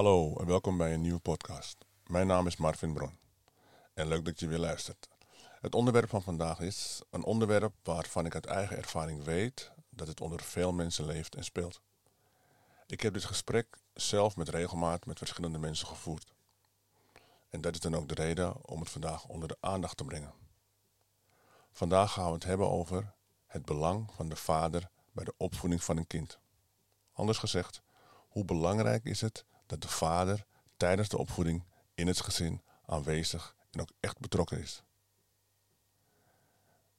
Hallo en welkom bij een nieuwe podcast. Mijn naam is Marvin Bron en leuk dat je weer luistert. Het onderwerp van vandaag is een onderwerp waarvan ik uit eigen ervaring weet dat het onder veel mensen leeft en speelt. Ik heb dit gesprek zelf met regelmaat met verschillende mensen gevoerd. En dat is dan ook de reden om het vandaag onder de aandacht te brengen. Vandaag gaan we het hebben over het belang van de vader bij de opvoeding van een kind. Anders gezegd, hoe belangrijk is het dat de vader tijdens de opvoeding in het gezin aanwezig en ook echt betrokken is?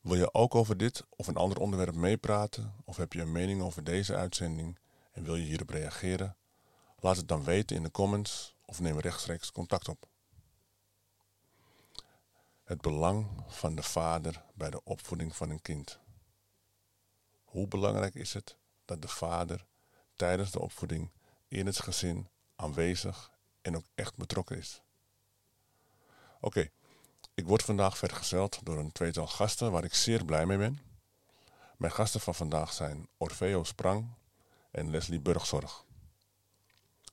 Wil je ook over dit of een ander onderwerp meepraten of heb je een mening over deze uitzending en wil je hierop reageren? Laat het dan weten in de comments of neem rechtstreeks contact op. Het belang van de vader bij de opvoeding van een kind. Hoe belangrijk is het dat de vader tijdens de opvoeding in het gezin aanwezig en ook echt betrokken is? Oké, ik word vandaag vergezeld door een tweetal gasten waar ik zeer blij mee ben. Mijn gasten van vandaag zijn Orfeo Sprang en Leslie Burgzorg.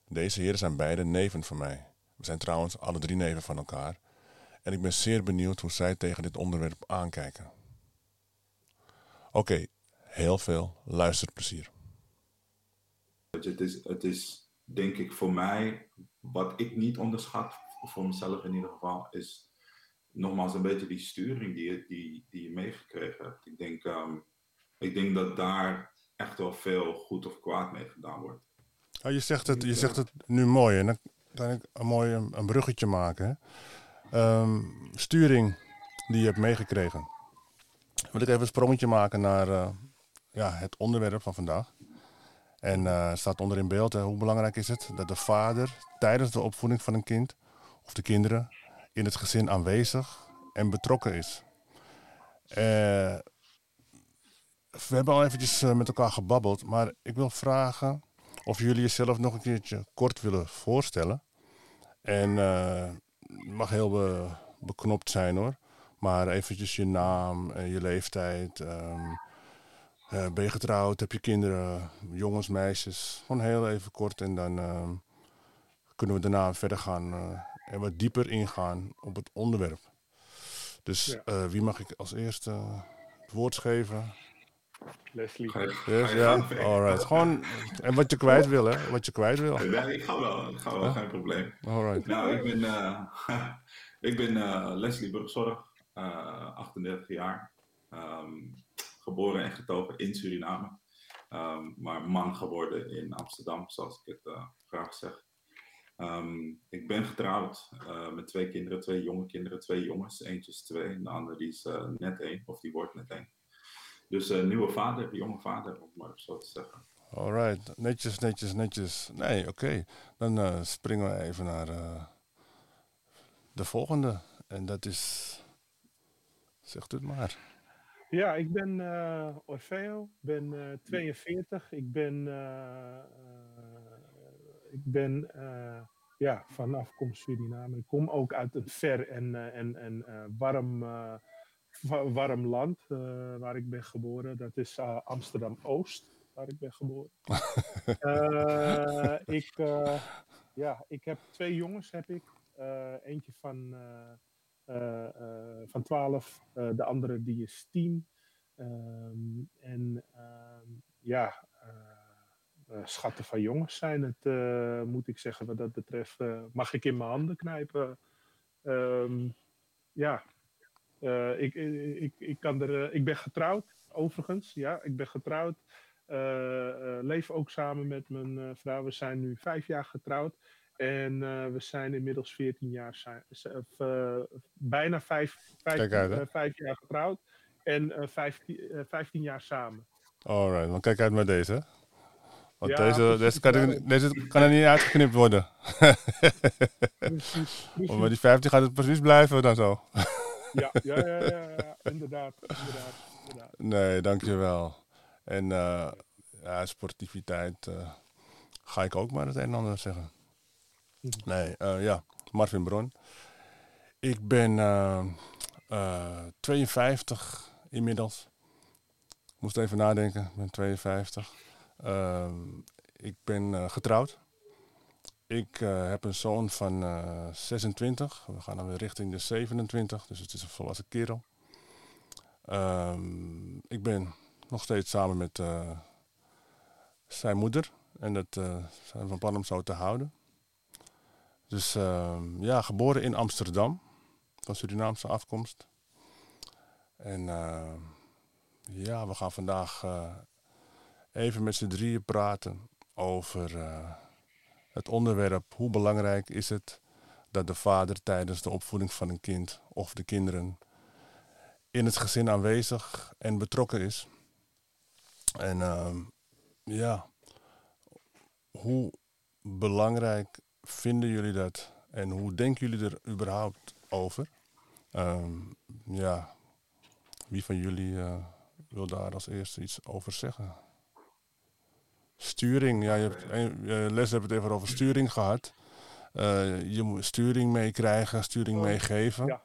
Deze heren zijn beide neven van mij. We zijn trouwens alle drie neven van elkaar. En ik ben zeer benieuwd hoe zij tegen dit onderwerp aankijken. Oké, heel veel luisterplezier. Het is, het is denk ik voor mij, wat ik niet onderschat, voor mezelf in ieder geval, is nogmaals een beetje die sturing die je, die, die je meegekregen hebt. Ik denk, ehm, ik denk dat daar echt wel veel goed of kwaad mee gedaan wordt. Ja, je, zegt het, je zegt het nu mooi en dan kan ik een mooi een bruggetje maken. Ehm, sturing die je hebt meegekregen. Wil ik even een sprongetje maken naar uh, ja, het onderwerp van vandaag. En uh, staat onder in beeld, hè, hoe belangrijk is het dat de vader tijdens de opvoeding van een kind of de kinderen in het gezin aanwezig en betrokken is. Uh, we hebben al eventjes met elkaar gebabbeld, maar ik wil vragen of jullie jezelf nog een keertje kort willen voorstellen. En mag heel be, beknopt zijn hoor. Maar eventjes je naam en je leeftijd. Um, uh, ben je getrouwd? Heb je kinderen? Jongens, meisjes? Gewoon heel even kort. En dan uh, kunnen we daarna verder gaan uh, en wat dieper ingaan op het onderwerp. Dus ja. wie mag ik als eerste het woord geven? Leslie. Yes, ja, alright. Gewoon, en wat je kwijt wil, hè? Wat je kwijt wil. Ik ga wel, ik ga wel, huh? geen probleem. Alright. Nou, ik ben, uh, ik ben uh, Leslie Burgzorg, uh, 38 jaar. Um, geboren en getogen in Suriname. Um, maar man geworden in Amsterdam, zoals ik het graag zeg. Um, ik ben getrouwd met twee kinderen, twee jonge kinderen, twee jongens. Eentje is twee en de andere die is net één, of die wordt net één. Dus nieuwe vader, jonge vader, om maar zo te zeggen. Alright, netjes, netjes, netjes. Nee, oké. Dan springen we even naar de volgende. En dat is. Zegt het maar. Ja, ik ben Orfeo, ben 42. Ik ben. ik ben. ja, van afkomst Suriname. Ik kom ook uit een ver en, en, en warm warm land uh, waar ik ben geboren. Dat is uh, Amsterdam Oost, waar ik ben geboren. uh, ik, ja, ik heb twee jongens, heb ik. eentje van, van 12, de andere die is 10. Um, en ehm, ja, schatten van jongens zijn het, moet ik zeggen, wat dat betreft. mag ik in mijn handen knijpen? Um, ja, ik, ik, ik, kan er, ik ben getrouwd, overigens. Ja, ik ben getrouwd. Leef ook samen met mijn vrouw. We zijn nu vijf jaar getrouwd. En we zijn inmiddels 14 jaar, zijn, bijna vijf, vijf, uit, vijf jaar getrouwd. En 15, 15 jaar samen. Alright, dan kijk uit met deze. Want ja, deze, deze, kan er, deze kan er niet uitgeknipt worden. precies, precies. Maar die 15 gaat het precies blijven dan zo. Ja, ja, ja, ja, ja, inderdaad, inderdaad, inderdaad. Nee, dankjewel. En uh, ja, sportiviteit uh, ga ik ook maar het een en ander zeggen. Nee, uh, ja, Marvin Bron. Ik ben 52 inmiddels. Moest even nadenken, ik ben 52. ik ben getrouwd. ik eh, heb een zoon van uh, 26. We gaan dan weer richting de 27, dus het is een volwassen kerel. Um, ik ben nog steeds samen met uh, zijn moeder. En dat zijn van plan om zo te houden. Dus ehm, ja, geboren in Amsterdam. Van Surinaamse afkomst. En ja, we gaan vandaag even met z'n drieën praten over het onderwerp hoe belangrijk is het dat de vader tijdens de opvoeding van een kind of de kinderen in het gezin aanwezig en betrokken is. En uh, ja, hoe belangrijk vinden jullie dat en hoe denken jullie er überhaupt over? Uh, ja, wie van jullie uh, wil daar als eerste iets over zeggen? Sturing, ja, je hebt een, les hebben het even over sturing gehad. Uh, je moet sturing meekrijgen, sturing oh, meegeven. Ja.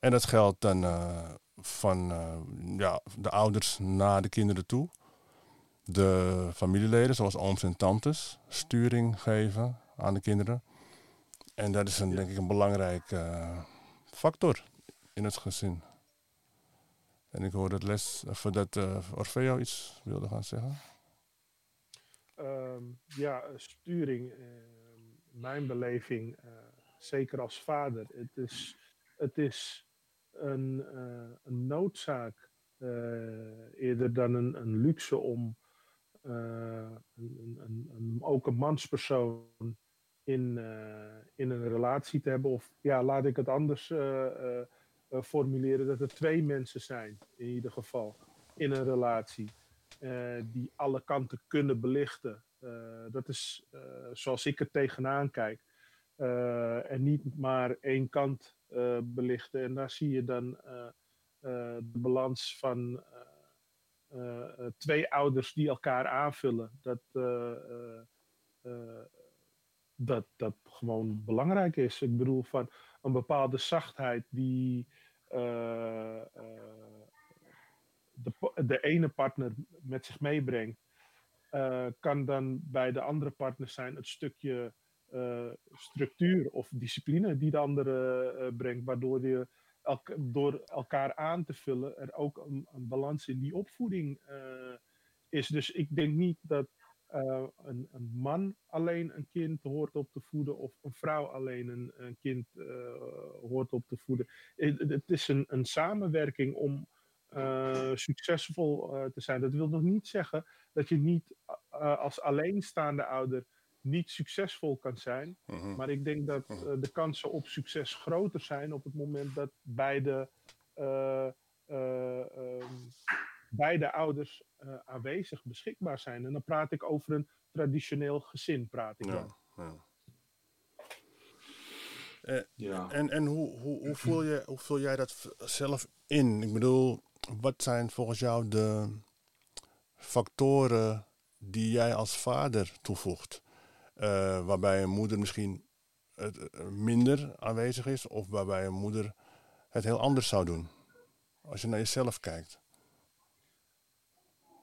En dat geldt dan uh, van ja, de ouders naar de kinderen toe. De familieleden, zoals ooms en tantes, sturing geven aan de kinderen. En dat is een, denk ik een belangrijke factor in het gezin. En ik hoor dat les, dat Orfeo iets wilde gaan zeggen. Ehm, ja, sturing, ehm, mijn beleving, eh, zeker als vader, het is, het is een, uh, een noodzaak eh, eerder dan een, een luxe om een, een, een, ook een manspersoon in, in een relatie te hebben. Of ja, laat ik het anders formuleren, dat er twee mensen zijn in ieder geval in een relatie. Eh, die alle kanten kunnen belichten. Eh, dat is uh, zoals ik er tegenaan kijk. en niet maar één kant belichten. En daar zie je dan de balans van twee ouders die elkaar aanvullen. Dat, dat, dat gewoon belangrijk is. Ik bedoel, van een bepaalde zachtheid die de, de ene partner met zich meebrengt, uh, kan dan bij de andere partner zijn het stukje structuur of discipline die de andere brengt, waardoor je door elkaar aan te vullen er ook een, een balans in die opvoeding is. Dus ik denk niet dat een, een, man alleen een kind hoort op te voeden of een vrouw alleen een, een kind hoort op te voeden. Het, het is een, een samenwerking om uh, succesvol te zijn. Dat wil nog niet zeggen dat je niet als alleenstaande ouder niet succesvol kan zijn. -huh. Maar ik denk dat uh, de kansen op succes groter zijn op het moment dat beide, um, beide ouders aanwezig beschikbaar zijn. En dan praat ik over een traditioneel gezin. Praat ik ja, ja. ja. En, en hoe, hoe, hoe, voel je, hoe vul jij dat zelf in? Ik bedoel, wat zijn volgens jou de factoren die jij als vader toevoegt? Uh, waarbij een moeder misschien het eh, minder aanwezig is, of waarbij een moeder het heel anders zou doen? Als je naar jezelf kijkt.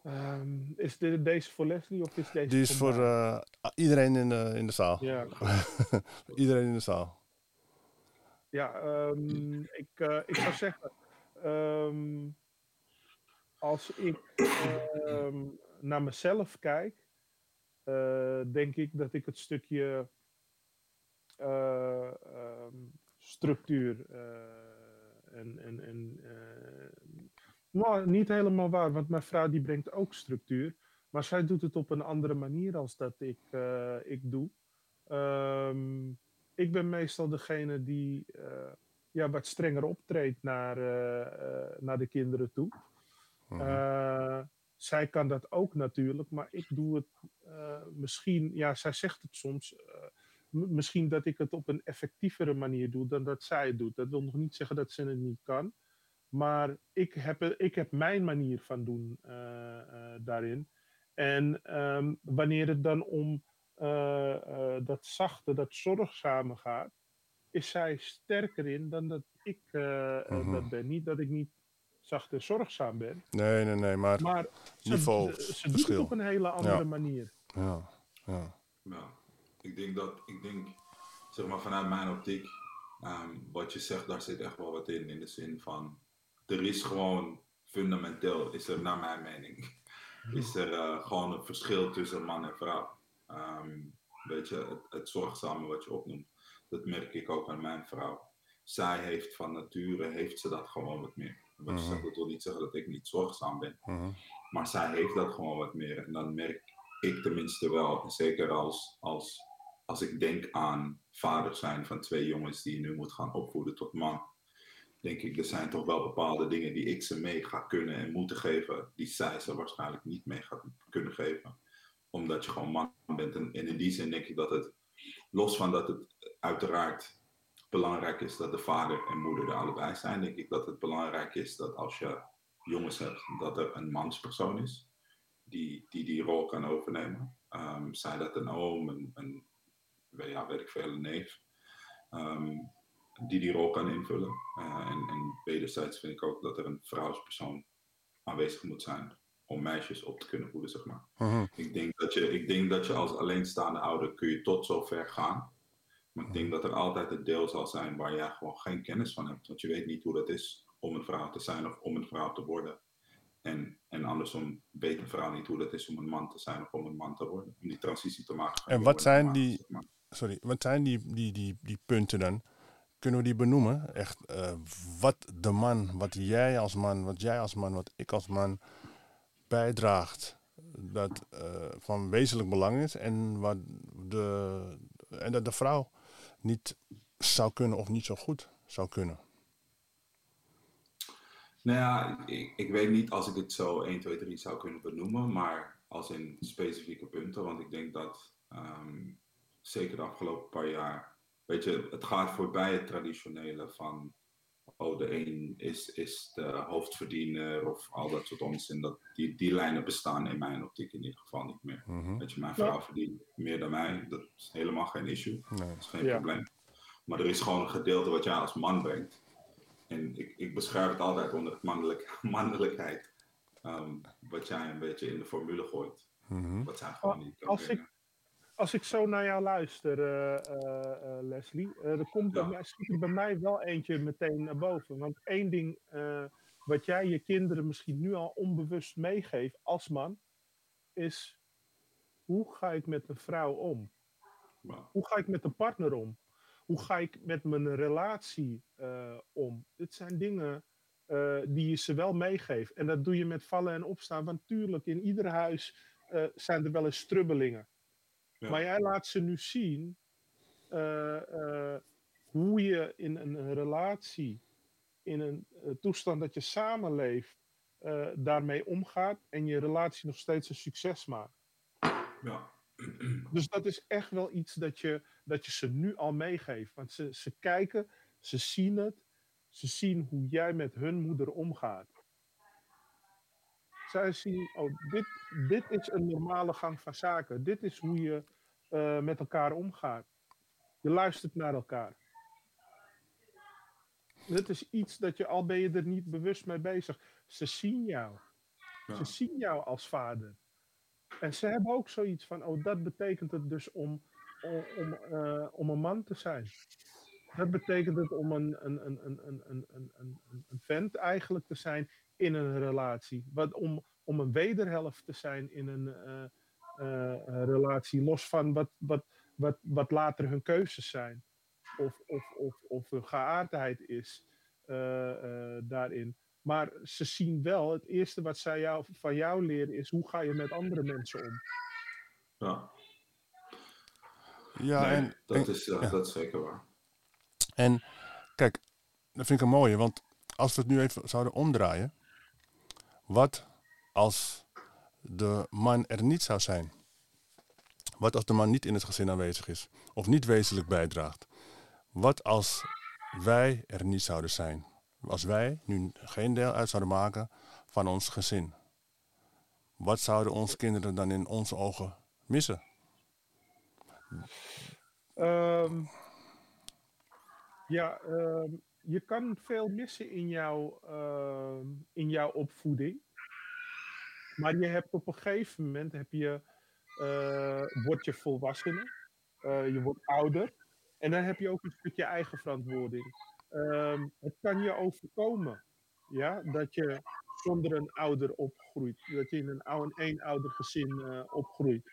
Um, is dit, deze voor Leslie of is deze Die is voor, uh, iedereen in de, in de zaal. Ja. iedereen in de zaal. Ja, um, ik, uh, ik zou zeggen, um, als ik naar mezelf kijk, uh, denk ik dat ik het stukje structuur eh, en, en, en nou, niet helemaal waar, want mijn vrouw die brengt ook structuur, maar zij doet het op een andere manier als dat ik, ik doe. Um, ik ben meestal degene die ja, wat strenger optreedt naar, naar de kinderen toe. Uh, zij kan dat ook natuurlijk, maar ik doe het misschien, ja, zij zegt het soms, misschien dat ik het op een effectievere manier doe dan dat zij het doet. Dat wil nog niet zeggen dat ze het niet kan, maar ik heb, ik heb mijn manier van doen daarin. En um, wanneer het dan om dat zachte, dat zorgzame gaat, is zij sterker in dan dat ik -huh. dat ben. Niet dat ik niet zacht en zorgzaam ben. Nee, nee, nee, maar, maar niveau ze, ze doet het op een hele andere ja. manier. Ja, ja. ja. Ik denk dat, ik denk, zeg maar vanuit mijn optiek, ehm, wat je zegt, daar zit echt wel wat in. In de zin van, er is gewoon fundamenteel, is er naar mijn mening, is er uh, gewoon een verschil tussen man en vrouw. Um, weet je, het, het zorgzame wat je opnoemt, dat merk ik ook aan mijn vrouw. Zij heeft van nature, heeft ze dat gewoon wat meer. Wat je zegt, dat wil niet zeggen dat ik niet zorgzaam ben. Mhm. Maar zij heeft dat gewoon wat meer. En dan merk ik tenminste wel, zeker als, als, als ik denk aan vader zijn van twee jongens die je nu moet gaan opvoeden tot man. Denk ik, er zijn toch wel bepaalde dingen die ik ze mee ga kunnen en moeten geven, die zij ze waarschijnlijk niet mee gaat kunnen geven. Omdat je gewoon man bent. En, in die zin denk ik dat het, los van dat het uiteraard belangrijk is dat de vader en moeder er allebei zijn, denk ik dat het belangrijk is dat als je jongens hebt, dat er een manspersoon is die die, die rol kan overnemen. Um, zij dat een oom, een, een weet ik veel, een neef, um, die die rol kan invullen. Uh, en, en wederzijds vind ik ook dat er een vrouwspersoon aanwezig moet zijn om meisjes op te kunnen voeden, zeg maar. Mhm. ik, denk dat je, ik denk dat je als alleenstaande ouder kun je tot zover gaan. Maar ik denk dat er altijd een deel zal zijn waar jij gewoon geen kennis van hebt. Want je weet niet hoe dat is om een vrouw te zijn of om een vrouw te worden. En, en andersom weet een vrouw niet hoe dat is om een man te zijn of om een man te worden. Om die transitie te maken. En wat zijn die, sorry, wat zijn die, die, die, die punten dan? Kunnen we die benoemen? Echt, uh, wat de man, wat jij als man, wat jij als man, wat ik als man bijdraagt, dat uh, van wezenlijk belang is en, wat de, en dat de vrouw niet zou kunnen of niet zo goed zou kunnen? Nou ja, ik, ik, weet niet als ik het zo 1, 2, 3 zou kunnen benoemen, maar als in specifieke punten. Want ik denk dat um, zeker de afgelopen paar jaar, weet je, het gaat voorbij het traditionele van, oh de een is, is de hoofdverdiener of al dat soort onzin. Dat, die, die lijnen bestaan in mijn optiek in ieder geval niet meer. Mm -hmm. Weet je, mijn vrouw ja. verdient meer dan mij, dat is helemaal geen issue. Nee. Dat is geen Ja. probleem. Maar er is gewoon een gedeelte wat jij als man brengt. En ik, ik beschrijf het altijd onder het mannelijk, mannelijkheid. Ehm, wat jij een beetje in de formule gooit. Mhm. Wat zij gewoon niet kan Als. Als ik zo naar jou luister, eh, eh, eh, Leslie, eh, er komt bij mij, schiet er bij mij wel eentje meteen naar boven. Want één ding wat jij je kinderen misschien nu al onbewust meegeeft als man, is hoe ga ik met een vrouw om? Hoe ga ik met een partner om? Hoe ga ik met mijn relatie om? Dit zijn dingen die je ze wel meegeeft. En dat doe je met vallen en opstaan. Want tuurlijk, in ieder huis zijn er wel eens strubbelingen. Ja. Maar jij laat ze nu zien eh, eh, hoe je in een relatie, in een eh, toestand dat je samenleeft, daarmee omgaat en je relatie nog steeds een succes maakt. ja. Dus dat is echt wel iets dat je, dat je ze nu al meegeeft. Want ze, ze kijken, ze zien het, ze zien hoe jij met hun moeder omgaat. Zij zien, oh, dit, dit is een normale gang van zaken. Dit is hoe je eh, met elkaar omgaat. Je luistert naar elkaar. Dit is iets dat je, al ben je er niet bewust mee bezig. Ze zien jou. Ja. Ze zien jou als vader. En ze hebben ook zoiets van, oh, dat betekent het dus om, om, om, eh, om een man te zijn. Dat betekent het om een, een, een, een, een, een, een, een, een vent eigenlijk te zijn in een relatie. Wat, om, om een wederhelft te zijn in een eh, relatie, los van wat, wat, wat, wat later hun keuzes zijn. Of, of, of, of hun geaardheid is eh, eh, daarin. Maar ze zien wel, het eerste wat zij jou, van jou leren is hoe ga je met andere mensen om. ja. Ja, Nee, en, dat, en, is, eh, ja. dat is zeker waar. en kijk, dat vind ik een mooie, want als we het nu even zouden omdraaien. Wat als de man er niet zou zijn? Wat als de man niet in het gezin aanwezig is? Of niet wezenlijk bijdraagt? Wat als wij er niet zouden zijn? Als wij nu geen deel uit zouden maken van ons gezin? Wat zouden onze kinderen dan in onze ogen missen? Ehm, ja, ehm, je kan veel missen in jouw, ehm, in jouw opvoeding. Maar je hebt op een gegeven moment, heb je, eh, word je volwassene. eh, je wordt ouder. En dan heb je ook een stukje eigen verantwoording. Ehm, het kan je overkomen. Ja, dat je zonder een ouder opgroeit. Dat je in een, ou- een eenouder gezin eh, opgroeit.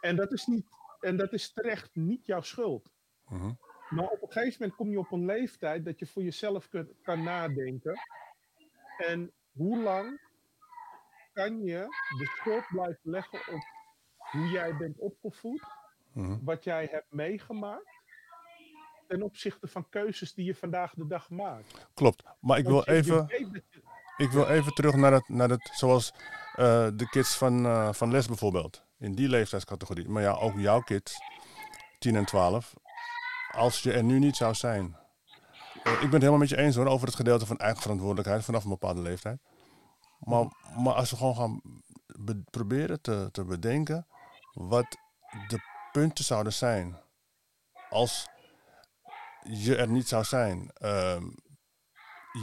En dat, is niet, en dat is terecht niet jouw schuld. Mhm. Maar op een gegeven moment kom je op een leeftijd dat je voor jezelf kunt, kan nadenken. En hoe lang kan je de schuld blijven leggen op hoe jij bent opgevoed, Mhm. wat jij hebt meegemaakt, ten opzichte van keuzes die je vandaag de dag maakt. Klopt. Maar ik wil even, je- ik wil even terug naar het, naar het zoals eh, de kids van, eh, van les bijvoorbeeld. In die leeftijdscategorie. Maar ja, ook jouw kids, 10 en 12. Als je er nu niet zou zijn. Eh, ik ben het helemaal met je eens hoor, over het gedeelte van eigen verantwoordelijkheid vanaf een bepaalde leeftijd. Maar, maar als we gewoon gaan be- proberen te, te bedenken wat de punten zouden zijn als je er niet zou zijn. Ehm,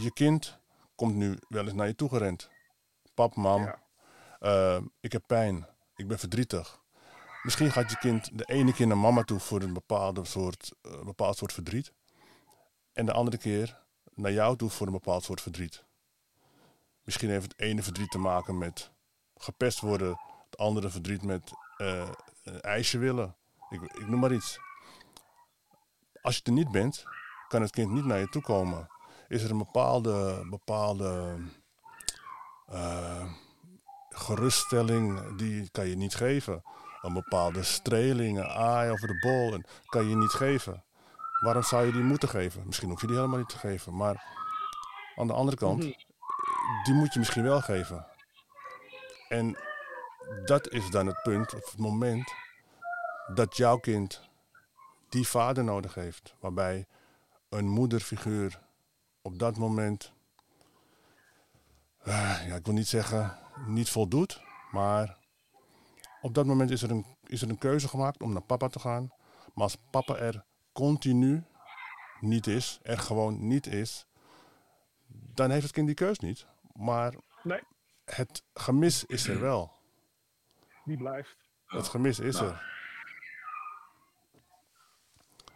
je kind komt nu wel eens naar je toe gerend. Pap, mam, Ja. ehm, ik heb pijn, ik ben verdrietig. Misschien gaat je kind de ene keer naar mama toe voor een bepaalde soort, eh, bepaald soort verdriet. En de andere keer naar jou toe voor een bepaald soort verdriet. Misschien heeft het ene verdriet te maken met gepest worden. Het andere verdriet met een ijsje willen. Ik, ik noem maar iets. Als je er niet bent, kan het kind niet naar je toe komen. Is er een bepaalde, bepaalde eh, geruststelling die kan je niet geven. Een bepaalde streling, een aai over de bol, kan je niet geven. Waarom zou je die moeten geven? Misschien hoef je die helemaal niet te geven. Maar aan de andere kant, Mhm. Die moet je misschien wel geven. En dat is dan het punt, of het moment, dat jouw kind die vader nodig heeft. Waarbij een moederfiguur op dat moment, eh, ja, ik wil niet zeggen niet voldoet, maar op dat moment is er, een, is er een keuze gemaakt om naar papa te gaan. Maar als papa er continu niet is, er gewoon niet is, dan heeft het kind die keus niet. Maar Nee, het gemis is er wel. die blijft. Het gemis is Ja. er.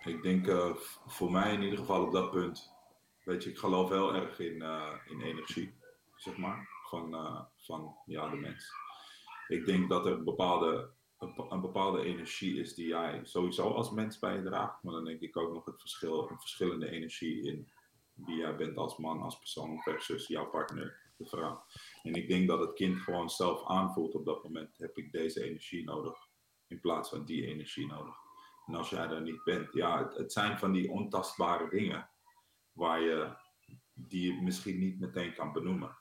Ik denk eh, voor mij in ieder geval op dat punt, weet je, ik geloof heel erg in, eh, in energie, zeg maar, van, eh, van ja, de mens. Ik denk dat er een bepaalde, een, be- een bepaalde energie is die jij sowieso als mens bij je draagt, maar dan denk ik ook nog het verschil, een verschillende energie in wie jij bent als man, als persoon versus jouw partner, de vrouw. En ik denk dat het kind gewoon zelf aanvoelt op dat moment, heb ik deze energie nodig, in plaats van die energie nodig. En als jij er niet bent, ja, het, het zijn van die ontastbare dingen waar je, die je misschien niet meteen kan benoemen.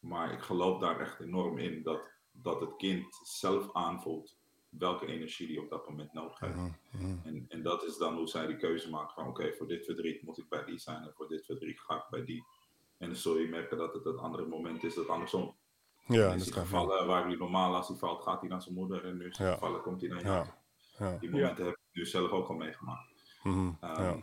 Maar ik geloof daar echt enorm in dat, dat het kind zelf aanvoelt welke energie die op dat moment nodig heeft. En, en dat is dan hoe zij die keuze maakt van oké, voor dit verdriet moet ik bij die zijn en voor dit verdriet ga ik bij die. En dan zul je merken dat het het andere moment is dat andersom. Ja, in dat gevallen waar hij normaal als hij valt, gaat hij naar zijn moeder en nu Ja. gevallen komt hij naar jou. Ja. Die momenten heb ik nu zelf ook al meegemaakt. Mhm, Ehm.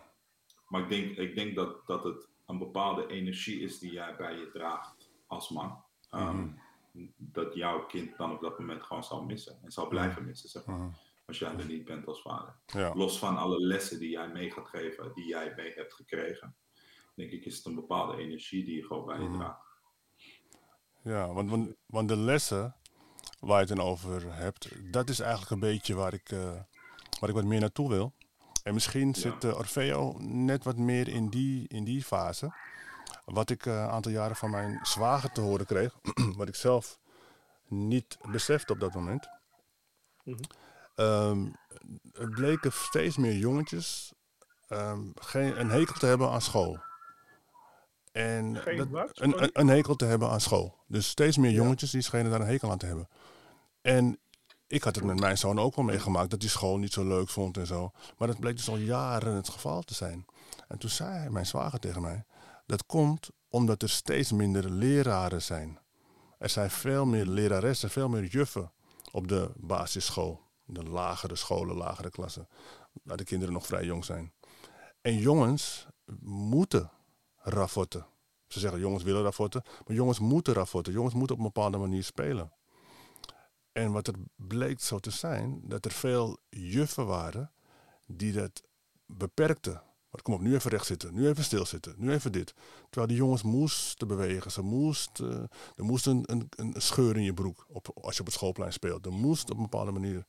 Maar ik denk, ik denk dat, dat het een bepaalde energie is die jij bij je draagt als man. Ehm, Mhm. Dat jouw kind dan op dat moment gewoon zal missen. En zal blijven missen, zeg maar. Mhm. Als jij er niet bent als vader. Los van alle lessen die jij mee gaat geven, die jij mee hebt gekregen. Denk ik is het een bepaalde energie die je gewoon bij je Mhm. draagt. Ja, want, want, want de lessen waar je het dan over hebt, dat is eigenlijk een beetje waar ik, eh, waar ik wat meer naartoe wil. En misschien zit eh, Orfeo net wat meer in die, in die fase. Wat ik eh, een aantal jaren van mijn zwager te horen kreeg, wat ik zelf niet besefte op dat moment. Ehm, er bleken steeds meer jongetjes ehm, geen, een hekel te hebben aan school. En dat- een hekel te hebben aan school. Dus steeds meer jongetjes die schenen daar een hekel aan te hebben. En ik had het met mijn zoon ook wel meegemaakt dat hij school niet zo leuk vond en zo. Maar dat bleek dus al jaren het geval te zijn. En toen zei mijn zwager tegen mij: dat komt omdat er steeds minder leraren zijn. Er zijn veel meer leraressen, veel meer juffen op de basisschool. De lagere scholen, lagere klassen. Waar de kinderen nog vrij jong zijn. En jongens moeten raffotten. Ze zeggen jongens willen raffotten, maar jongens moeten raffotten. Jongens moeten op een bepaalde manier spelen. En wat er bleek zo te zijn, dat er veel juffen waren die dat beperkte. Maar kom op, nu even recht zitten, nu even stilzitten, nu even dit. Terwijl die jongens moesten bewegen, ze moesten, er moest een, scheur in je broek op, als je op het schoolplein speelt. Er moest op een bepaalde manier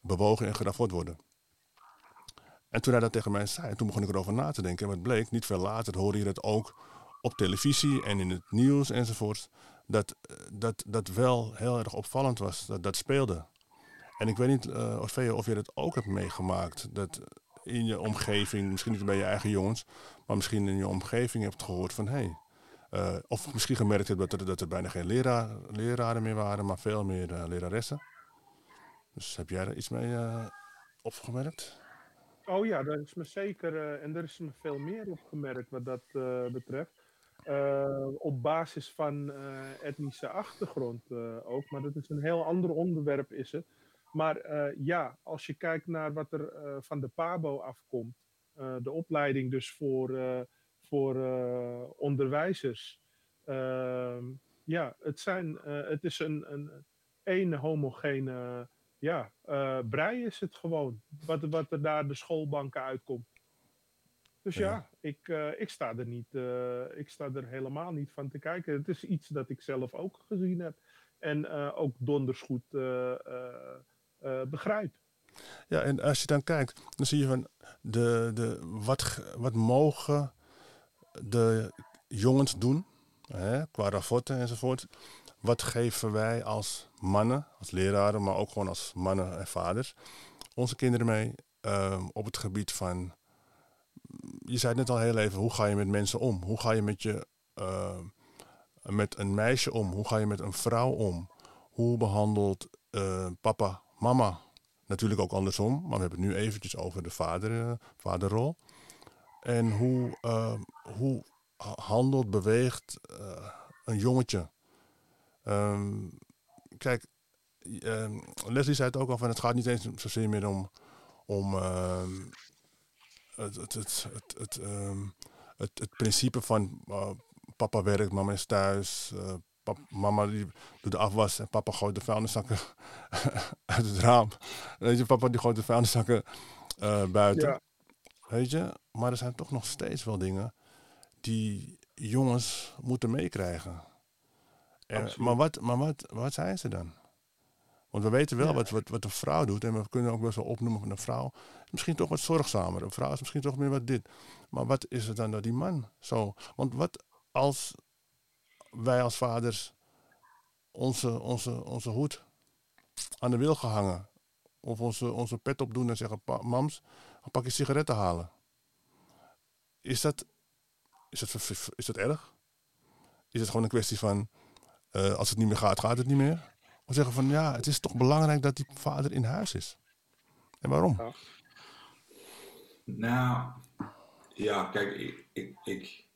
bewogen en geraford worden. En toen hij dat tegen mij zei, toen begon ik erover na te denken. En wat bleek, niet veel later hoorde je dat ook op televisie en in het nieuws enzovoort. Dat dat, dat wel heel erg opvallend was, dat dat speelde. En ik weet niet, uh, Orfeo, of je dat ook hebt meegemaakt. Dat in je omgeving, misschien niet bij je eigen jongens, maar misschien in je omgeving hebt gehoord van hé. Hey, uh, of misschien gemerkt hebt dat er, dat er bijna geen leraar, leraren meer waren, maar veel meer uh, leraressen. Dus heb jij er iets mee opgemerkt? Oh ja, dat is me zeker, en er is me veel meer opgemerkt wat dat betreft. op basis van etnische achtergrond ook, maar dat is een heel ander onderwerp is het. Maar ja, als je kijkt naar wat er van de PABO afkomt, de opleiding dus voor, voor onderwijzers. Ehm, ja, het, zijn, het is een, een, een homogene ja, brei is het gewoon, wat, wat er daar de schoolbanken uitkomt. Dus ja, ja ik, ik, sta er niet, ik sta er helemaal niet van te kijken. Het is iets dat ik zelf ook gezien heb. En ook donders goed uh, begrijp. Ja, en als je dan kijkt, dan zie je van de, de, wat, wat mogen de jongens doen, hè, qua rapporten enzovoort. Wat geven wij als mannen, als leraren, maar ook gewoon als mannen en vaders, onze kinderen mee uh, op het gebied van. Je zei het net al heel even, hoe ga je met mensen om? Hoe ga je met, je, uh, met een meisje om? Hoe ga je met een vrouw om? Hoe behandelt uh, papa mama natuurlijk ook andersom. Maar we hebben het nu eventjes over de vader, uh, vaderrol. En hoe, uh, hoe handelt, beweegt uh, een jongetje. Um, kijk, um, Leslie zei het ook al van het gaat niet eens zozeer meer om, om ehm, het, het, het, het, het, het, principe van papa werkt, mama is thuis, Papa, mama die doet de afwas en papa gooit de vuilniszakken uit het raam. Weet je, papa die gooit de vuilniszakken uh, buiten. Ja. Weet je, maar er zijn toch nog steeds wel dingen die jongens moeten meekrijgen. Maar wat, maar wat, wat zijn ze dan? Want we weten wel ja. wat, wat, wat een vrouw doet. En we kunnen ook wel zo opnoemen van een vrouw. Misschien toch wat zorgzamer. Een vrouw is misschien toch meer wat dit. Maar wat is het dan dat die man zo... Want wat als wij als vaders onze, onze, onze hoed aan de wil gehangen. Of onze, onze pet opdoen en zeggen, mams, pak je sigaretten halen. Is dat, is dat, is dat erg? Is het gewoon een kwestie van, uh, als het niet meer gaat, gaat het niet meer? Of zeggen van, ja, het is toch belangrijk dat die vader in huis is. En waarom? Nou, ja, kijk, ik, ik,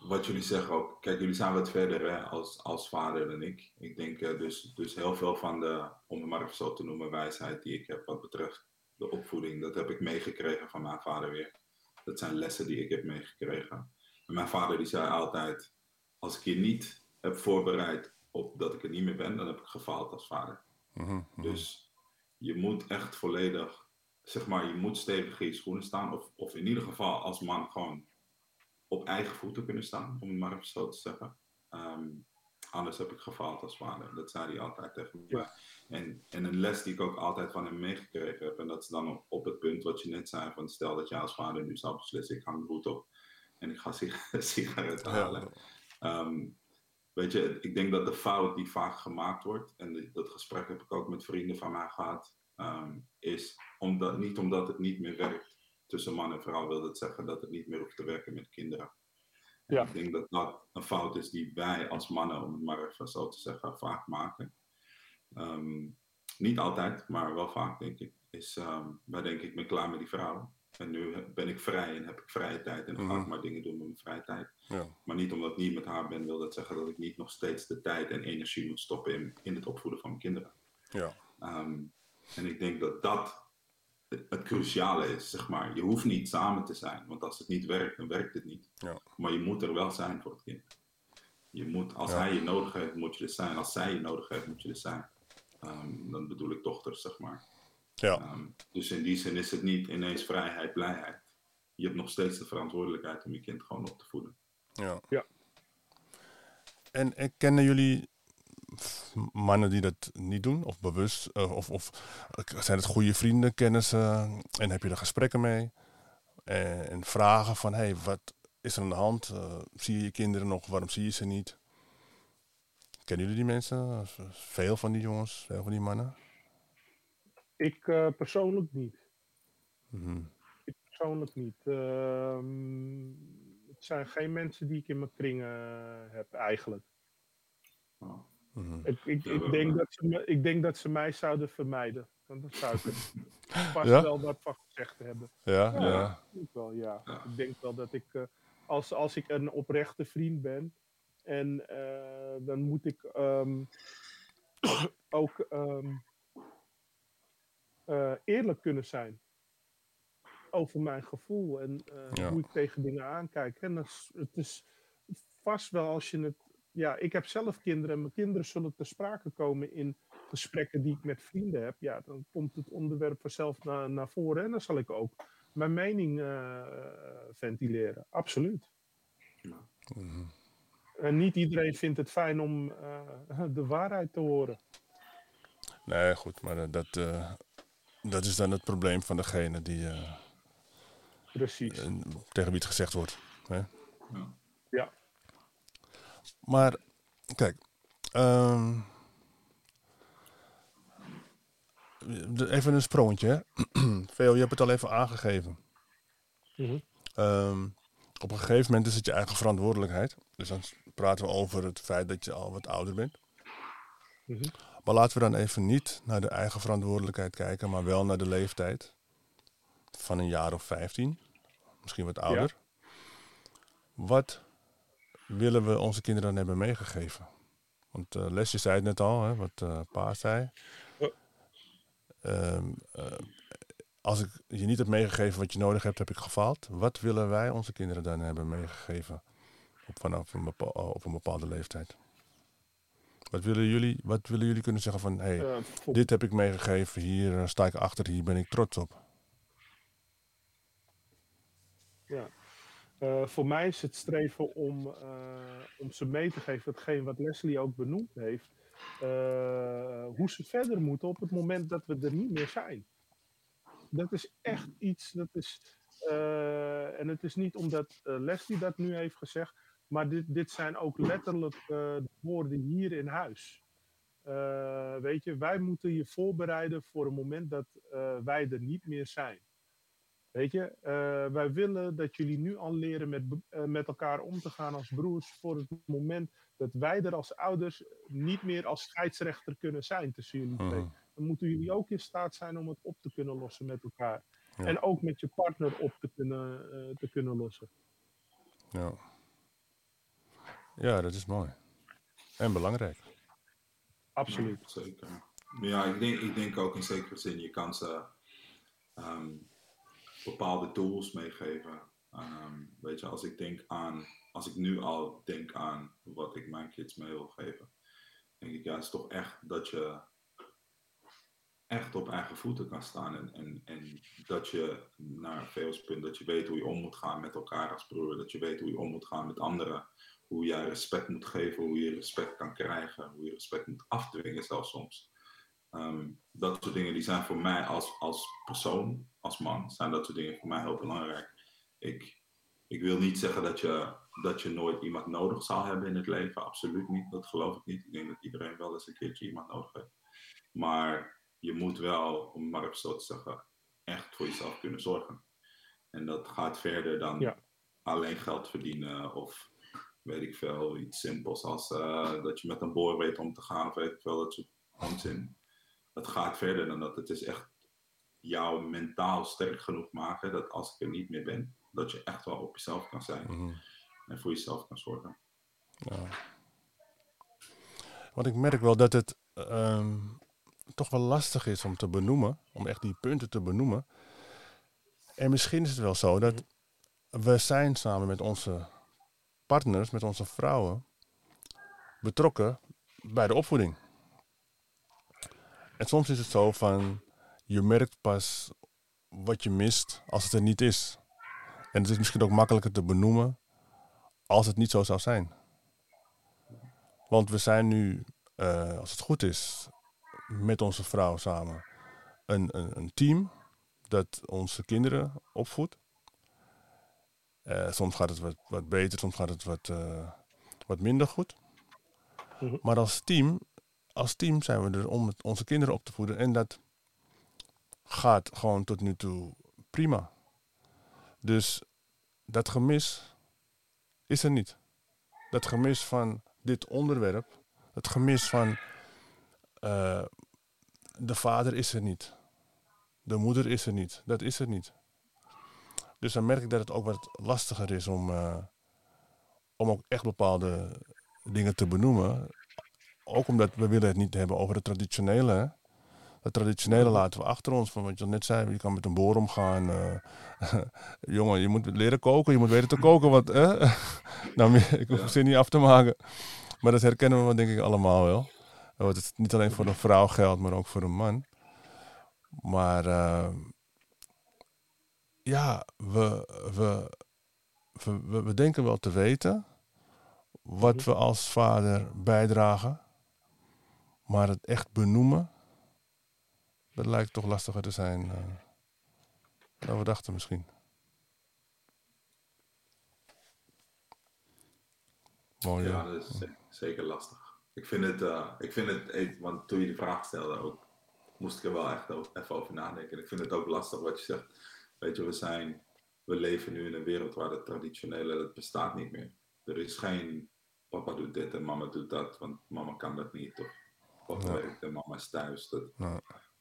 wat jullie zeggen ook, kijk, jullie zijn wat verder hè, als, als vader dan ik. Ik denk uh, dus, dus heel veel van de, om het maar zo te noemen, wijsheid die ik heb wat betreft de opvoeding, dat heb ik meegekregen van mijn vader weer. Dat zijn lessen die ik heb meegekregen. En mijn vader die zei altijd, als ik je niet heb voorbereid op dat ik er niet meer ben, dan heb ik gefaald als vader. Mm -hmm. Dus je moet echt volledig, zeg maar, je moet stevig in je schoenen staan. Of, of in ieder geval als man gewoon op eigen voeten kunnen staan, om het maar even zo te zeggen. Um, anders heb ik gefaald als vader. Dat zei hij altijd tegen me. Ja. En, en een les die ik ook altijd van hem meegekregen heb, en dat is dan op, op, het punt wat je net zei: van stel dat jij als vader nu zou beslissen, ik hang de hoed op en ik ga sigaretten halen. Ja. Um, weet je, ik denk dat de fout die vaak gemaakt wordt, en dat gesprek heb ik ook met vrienden van mij gehad, um, is omdat, niet omdat het niet meer werkt tussen man en vrouw wil dat zeggen dat het niet meer hoeft te werken met kinderen. Ja. Ik denk dat dat een fout is die wij als mannen, om het maar even zo te zeggen, vaak maken. Um, niet altijd, maar wel vaak denk ik. Is, um, wij denken ik ben klaar met die vrouwen. En nu ben ik vrij en heb ik vrije tijd en dan ga ik mhm. maar dingen doen met mijn vrije tijd. Ja. Maar niet omdat ik niet met haar ben, wil dat zeggen dat ik niet nog steeds de tijd en energie moet stoppen in, in het opvoeden van mijn kinderen. Ja. Um, en ik denk dat dat het cruciale is, zeg maar. Je hoeft niet samen te zijn, want als het niet werkt, dan werkt het niet. Ja. Maar je moet er wel zijn voor het kind. Je moet, als hij je nodig heeft, moet je er zijn. Als zij je nodig heeft, moet je er zijn. Um, dan bedoel ik dochters, zeg maar. Ja. Ehm, dus in die zin is het niet ineens vrijheid, blijheid. Je hebt nog steeds de verantwoordelijkheid om je kind gewoon op te voeden. Ja. Ja. En, en kennen jullie mannen die dat niet doen? Of bewust? eh, of, of zijn het goede vrienden, kennissen? En heb je er gesprekken mee? En, en vragen van, hey, wat is er aan de hand? Eh, zie je je kinderen nog? Waarom zie je ze niet? Kennen jullie die mensen? Veel van die jongens, veel van die mannen? Ik eh, persoonlijk niet. Mhm. Ik persoonlijk niet. Ehm, het zijn geen mensen die ik in mijn kringen heb, eigenlijk. Nou, Mhm. Ik, ik, ik, denk dat ze me, ik denk dat ze mij zouden vermijden. Want dan zou ik er vast Ja? wel wat van gezegd hebben. Ja, Ja. ja. Ik wel, ja. Ja. Ik denk wel dat ik, eh, als, als ik een oprechte vriend ben, en eh, dan moet ik ehm, ook ehm, eh, eerlijk kunnen zijn over mijn gevoel en eh, Ja. hoe ik tegen dingen aankijk. En dat is, het is vast wel als je het. Ja, ik heb zelf kinderen en mijn kinderen zullen ter sprake komen in gesprekken die ik met vrienden heb. Ja, dan komt het onderwerp vanzelf naar, naar voren en dan zal ik ook mijn mening eh, ventileren. Absoluut. Mhm. En niet iedereen vindt het fijn om eh, de waarheid te horen. Nee, goed, maar dat, eh, dat is dan het probleem van degene die, eh, Precies. eh, tegen wie het gezegd wordt. Hè? Ja. Ja. Maar, kijk, ehm, even een sprongetje. Veel, je hebt het al even aangegeven. Mhm. Ehm, op een gegeven moment is het je eigen verantwoordelijkheid. Dus dan praten we over het feit dat je al wat ouder bent. Mhm. Maar laten we dan even niet naar de eigen verantwoordelijkheid kijken, maar wel naar de leeftijd van een jaar of 15, misschien wat ouder. Wat willen we onze kinderen dan hebben meegegeven? Want eh, Lesje zei het net al, hè, wat eh pa zei. Ja. Ehm, eh, als ik je niet heb meegegeven wat je nodig hebt, heb ik gefaald. Wat willen wij onze kinderen dan hebben meegegeven op, vanaf een, op een bepaalde leeftijd? Wat willen jullie, wat willen jullie kunnen zeggen van, hey, dit heb ik meegegeven, hier sta ik achter, hier ben ik trots op. Ja. Eh, voor mij is het streven om, eh, om ze mee te geven, hetgeen wat Leslie ook benoemd heeft, eh, hoe ze verder moeten op het moment dat we er niet meer zijn. Dat is echt iets, dat is, en het is niet omdat Leslie dat nu heeft gezegd, maar dit, dit zijn ook letterlijk de woorden hier in huis. Eh, weet je, wij moeten je voorbereiden voor een moment dat eh, wij er niet meer zijn. Weet je, wij willen dat jullie nu al leren met, met elkaar om te gaan als broers voor het moment dat wij er als ouders niet meer als scheidsrechter kunnen zijn tussen jullie twee. Mhm. Dan moeten jullie ook in staat zijn om het op te kunnen lossen met elkaar. Ja. En ook met je partner op te kunnen, te kunnen lossen. Ja. Ja, dat is mooi. En belangrijk. Absoluut. Zeker. Maar ja, ik denk, ik denk ook in zekere zin, je kan ze ehm, bepaalde tools meegeven. Ehm, weet je, als ik denk aan, als ik nu al denk aan wat ik mijn kids mee wil geven, denk ik, ja, het is toch echt dat je echt op eigen voeten kan staan. En, en, en dat je naar veel punt, dat je weet hoe je om moet gaan met elkaar als broer, dat je weet hoe je om moet gaan met anderen, hoe jij respect moet geven, hoe je respect kan krijgen, hoe je respect moet afdwingen zelfs soms. Ehm, dat soort dingen die zijn voor mij als, als persoon, als man, zijn dat soort dingen voor mij heel belangrijk. Ik, ik wil niet zeggen dat je, dat je nooit iemand nodig zal hebben in het leven, absoluut niet, dat geloof ik niet. Ik denk dat iedereen wel eens een keertje iemand nodig heeft. Maar je moet wel, om maar even zo te zeggen, echt voor jezelf kunnen zorgen. En dat gaat verder dan Ja. alleen geld verdienen of weet ik veel, iets simpels als eh, dat je met een boor weet om te gaan of weet ik veel, dat soort onzin. Het gaat verder dan dat. Het is echt jou mentaal sterk genoeg maken dat als ik er niet meer ben, dat je echt wel op jezelf kan zijn Mhm. en voor jezelf kan zorgen. Ja. Want ik merk wel dat het ehm, toch wel lastig is om te benoemen, om echt die punten te benoemen. En misschien is het wel zo dat we zijn samen met onze partners, met onze vrouwen, betrokken bij de opvoeding. En soms is het zo van, je merkt pas wat je mist als het er niet is. En het is misschien ook makkelijker te benoemen als het niet zo zou zijn. Want we zijn nu, uh, als het goed is, met onze vrouw samen een, een, een team dat onze kinderen opvoedt. Uh, soms gaat het wat, wat beter, soms gaat het wat, uh, wat minder goed. Mhm. Maar als team, als team zijn we er om onze kinderen op te voeden. En dat gaat gewoon tot nu toe prima. Dus dat gemis is er niet. Dat gemis van dit onderwerp, het gemis van uh, de vader is er niet. De moeder is er niet. Dat is er niet. Dus dan merk ik dat het ook wat lastiger is om, uh, om ook echt bepaalde dingen te benoemen. Ook omdat we willen het niet hebben over het traditionele. Hè? Het traditionele laten we achter ons. Van wat je net zei, je kan met een boor omgaan. Uh, jongen, je moet leren koken, je moet weten te koken. Wat, nou, ik hoef zin niet af te maken. Maar dat herkennen we denk ik allemaal wel. Dat het niet alleen voor een vrouw geldt, maar ook voor een man. Maar uh, ja, we, we, we, we, denken wel te weten wat mhm. we als vader bijdragen. Maar het echt benoemen, dat lijkt toch lastiger te zijn uh, dan we dachten misschien. Mooi, ja, dat is zeker lastig. Ik vind het, uh, ik vind het, want toen je die vraag stelde ook, moest ik er wel echt even over nadenken. Ik vind het ook lastig wat je zegt. Weet je, we zijn, we leven nu in een wereld waar het traditionele, dat bestaat niet meer. Er is geen papa doet dit en mama doet dat, want mama kan dat niet. Of papa ja. werkt en mama is thuis. Dat,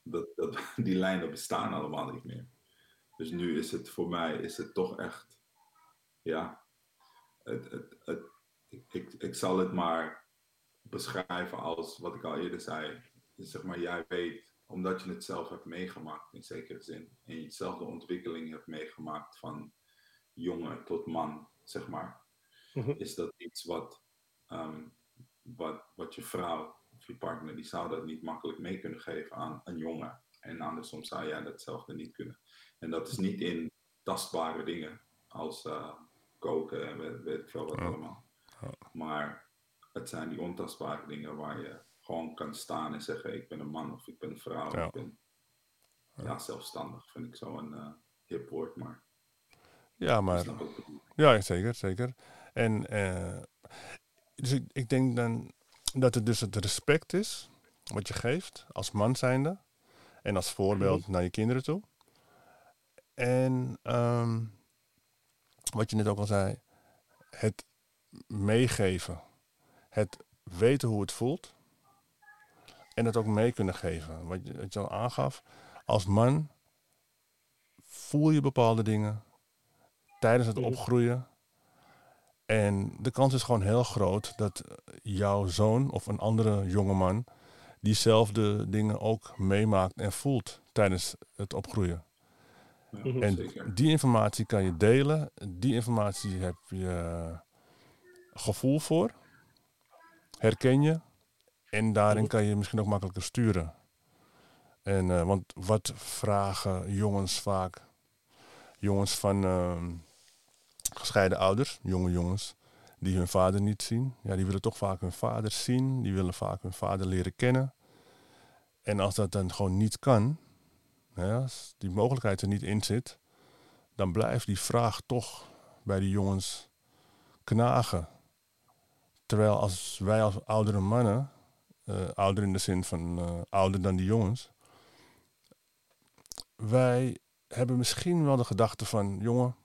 dat, dat, die lijnen bestaan allemaal niet meer. Dus nu is het voor mij, is het toch echt, ja, het, het, het, ik, ik, ik zal het maar beschrijven als wat ik al eerder zei. zeg maar, jij weet, omdat je het zelf hebt meegemaakt in zekere zin. En je zelf de ontwikkeling hebt meegemaakt van jongen tot man, zeg maar. Mhm. Is dat iets wat, ehm, wat, wat je vrouw of je partner, die zou dat niet makkelijk mee kunnen geven aan een jongen. En andersom zou jij datzelfde niet kunnen. En dat is niet in tastbare dingen als uh, koken en weet, weet ik veel wat allemaal. Maar het zijn die ontastbare dingen waar je gewoon kan staan en zeggen: Ik ben een man of ik ben een vrouw. Ja. Ik ben ja, zelfstandig, vind ik zo een uh, hip woord. Maar ja, maar. Ja, zeker, zeker. En uh, dus ik, ik denk dan dat het dus het respect is wat je geeft als man zijnde. En als voorbeeld mhm. naar je kinderen toe. En um, wat je net ook al zei, het meegeven. Het weten hoe het voelt. En het ook mee kunnen geven. Wat je, wat je al aangaf. Als man voel je bepaalde dingen tijdens het mhm. opgroeien. En de kans is gewoon heel groot dat jouw zoon of een andere jongeman diezelfde dingen ook meemaakt en voelt tijdens het opgroeien. En die informatie kan je delen. Die informatie heb je gevoel voor. Herken je. En daarin kan je misschien ook makkelijker sturen. En, uh, want wat vragen jongens vaak? Jongens van uh, gescheiden ouders, jonge jongens, die hun vader niet zien. Ja, die willen toch vaak hun vader zien. Die willen vaak hun vader leren kennen. En als dat dan gewoon niet kan, als die mogelijkheid er niet in zit, dan blijft die vraag toch bij die jongens knagen. Terwijl als wij als oudere mannen, ouder in de zin van uh, ouder dan die jongens, wij hebben misschien wel de gedachte van, jongen,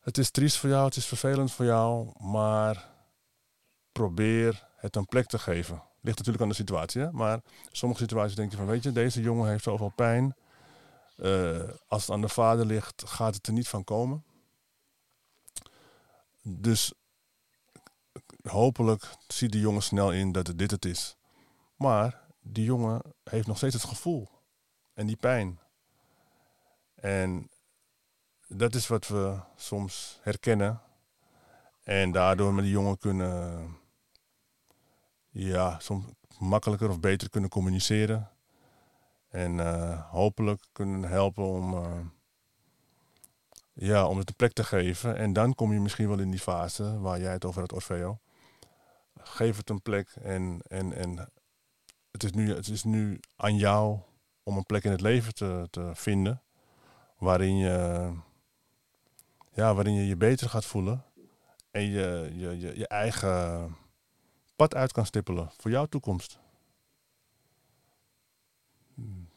het is triest voor jou, het is vervelend voor jou, maar probeer het een plek te geven. Ligt natuurlijk aan de situatie, hè? maar sommige situaties denk je van, weet je, deze jongen heeft zoveel pijn. Uh, als het aan de vader ligt, gaat het er niet van komen. Dus hopelijk ziet die jongen snel in dat het dit het is. Maar die jongen heeft nog steeds het gevoel en die pijn. En dat is wat we soms herkennen. En daardoor met die jongen kunnen, ja, soms makkelijker of beter kunnen communiceren. En eh, hopelijk kunnen helpen om, eh, ja, om het een plek te geven. En dan kom je misschien wel in die fase waar jij het over had, Orfeo. Geef het een plek en, en, en het, is nu, het is nu aan jou om een plek in het leven te, te vinden waarin je, ja, waarin je je beter gaat voelen en je, je, je, je eigen pad uit kan stippelen voor jouw toekomst.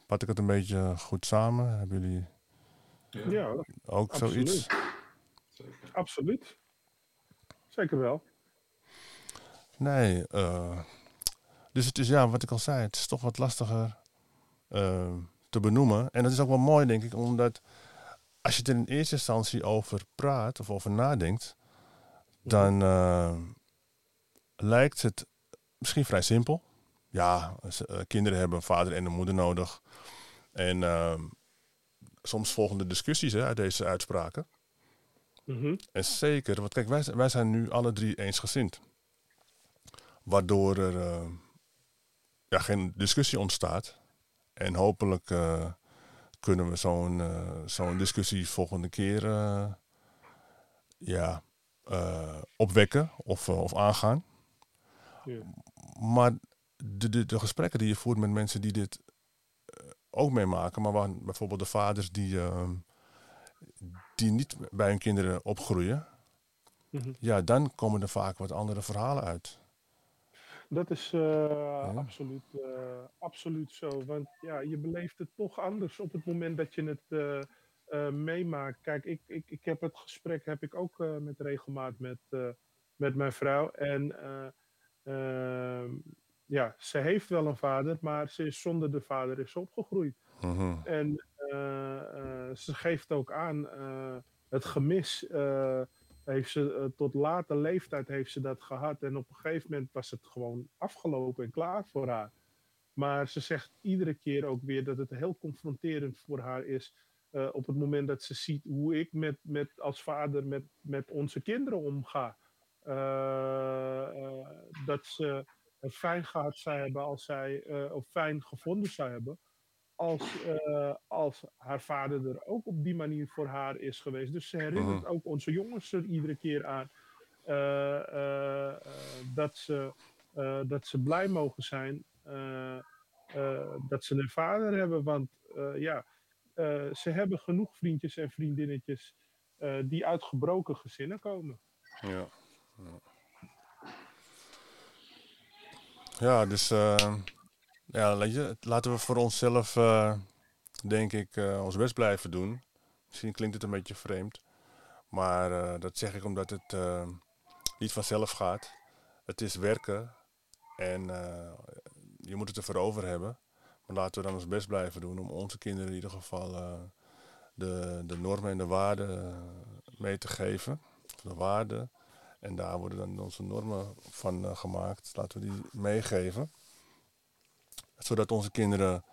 Vat ik het een beetje goed samen? Hebben jullie Ja, ook absoluut. zoiets? Absoluut. Zeker wel. Nee. eh, dus het is ja, wat ik al zei, het is toch wat lastiger eh, te benoemen. En dat is ook wel mooi, denk ik, omdat als je er in eerste instantie over praat of over nadenkt, dan eh, lijkt het misschien vrij simpel. Ja, eh, kinderen hebben een vader en een moeder nodig. En eh, soms volgen de discussies hè, uit deze uitspraken. Mhm. En zeker, want kijk, wij, zijn- wij zijn nu alle drie eensgezind. Waardoor er eh, ja, geen discussie ontstaat. En hopelijk eh, kunnen we zo'n eh, zo'n discussie volgende keer ja, opwekken of, of aangaan. Ja. Maar de, de, de gesprekken die je voert met mensen die dit ook meemaken, maar waar, bijvoorbeeld de vaders die, eh, die niet bij hun kinderen opgroeien, Mhm. ja, dan komen er vaak wat andere verhalen uit. Dat is eh, absoluut, eh, absoluut zo. Want ja, je beleeft het toch anders op het moment dat je het eh, meemaakt. Kijk, ik, ik, ik heb het gesprek heb ik ook met regelmaat met, met mijn vrouw. En eh, ehm, ja, ze heeft wel een vader, maar ze is zonder de vader is opgegroeid. Mhm. En ze geeft ook aan het gemis. Heeft ze, eh, tot late leeftijd heeft ze dat gehad. En op een gegeven moment was het gewoon afgelopen en klaar voor haar. Maar ze zegt iedere keer ook weer dat het heel confronterend voor haar is. eh, op het moment dat ze ziet hoe ik met, met, als vader met, met onze kinderen omga. Eh, dat ze het fijn gehad zou hebben als zij, of fijn gevonden zou hebben als, eh, als haar vader er ook op die manier voor haar is geweest. Dus ze herinnert ook onze jongens er iedere keer aan eh, eh, dat, ze, dat ze blij mogen zijn dat ze een vader hebben. Want ja, ze hebben genoeg vriendjes en vriendinnetjes die uit gebroken gezinnen komen. Ja. Ja. Dus ja, laten we voor onszelf, eh, denk ik, eh, ons best blijven doen. Misschien klinkt het een beetje vreemd, maar eh, dat zeg ik omdat het niet vanzelf gaat. Het is werken en je moet het ervoor over hebben. Maar laten we dan ons best blijven doen om onze kinderen in ieder geval de, de normen en de waarden mee te geven. De waarden. En daar worden dan onze normen van gemaakt. Laten we die meegeven. Zodat onze kinderen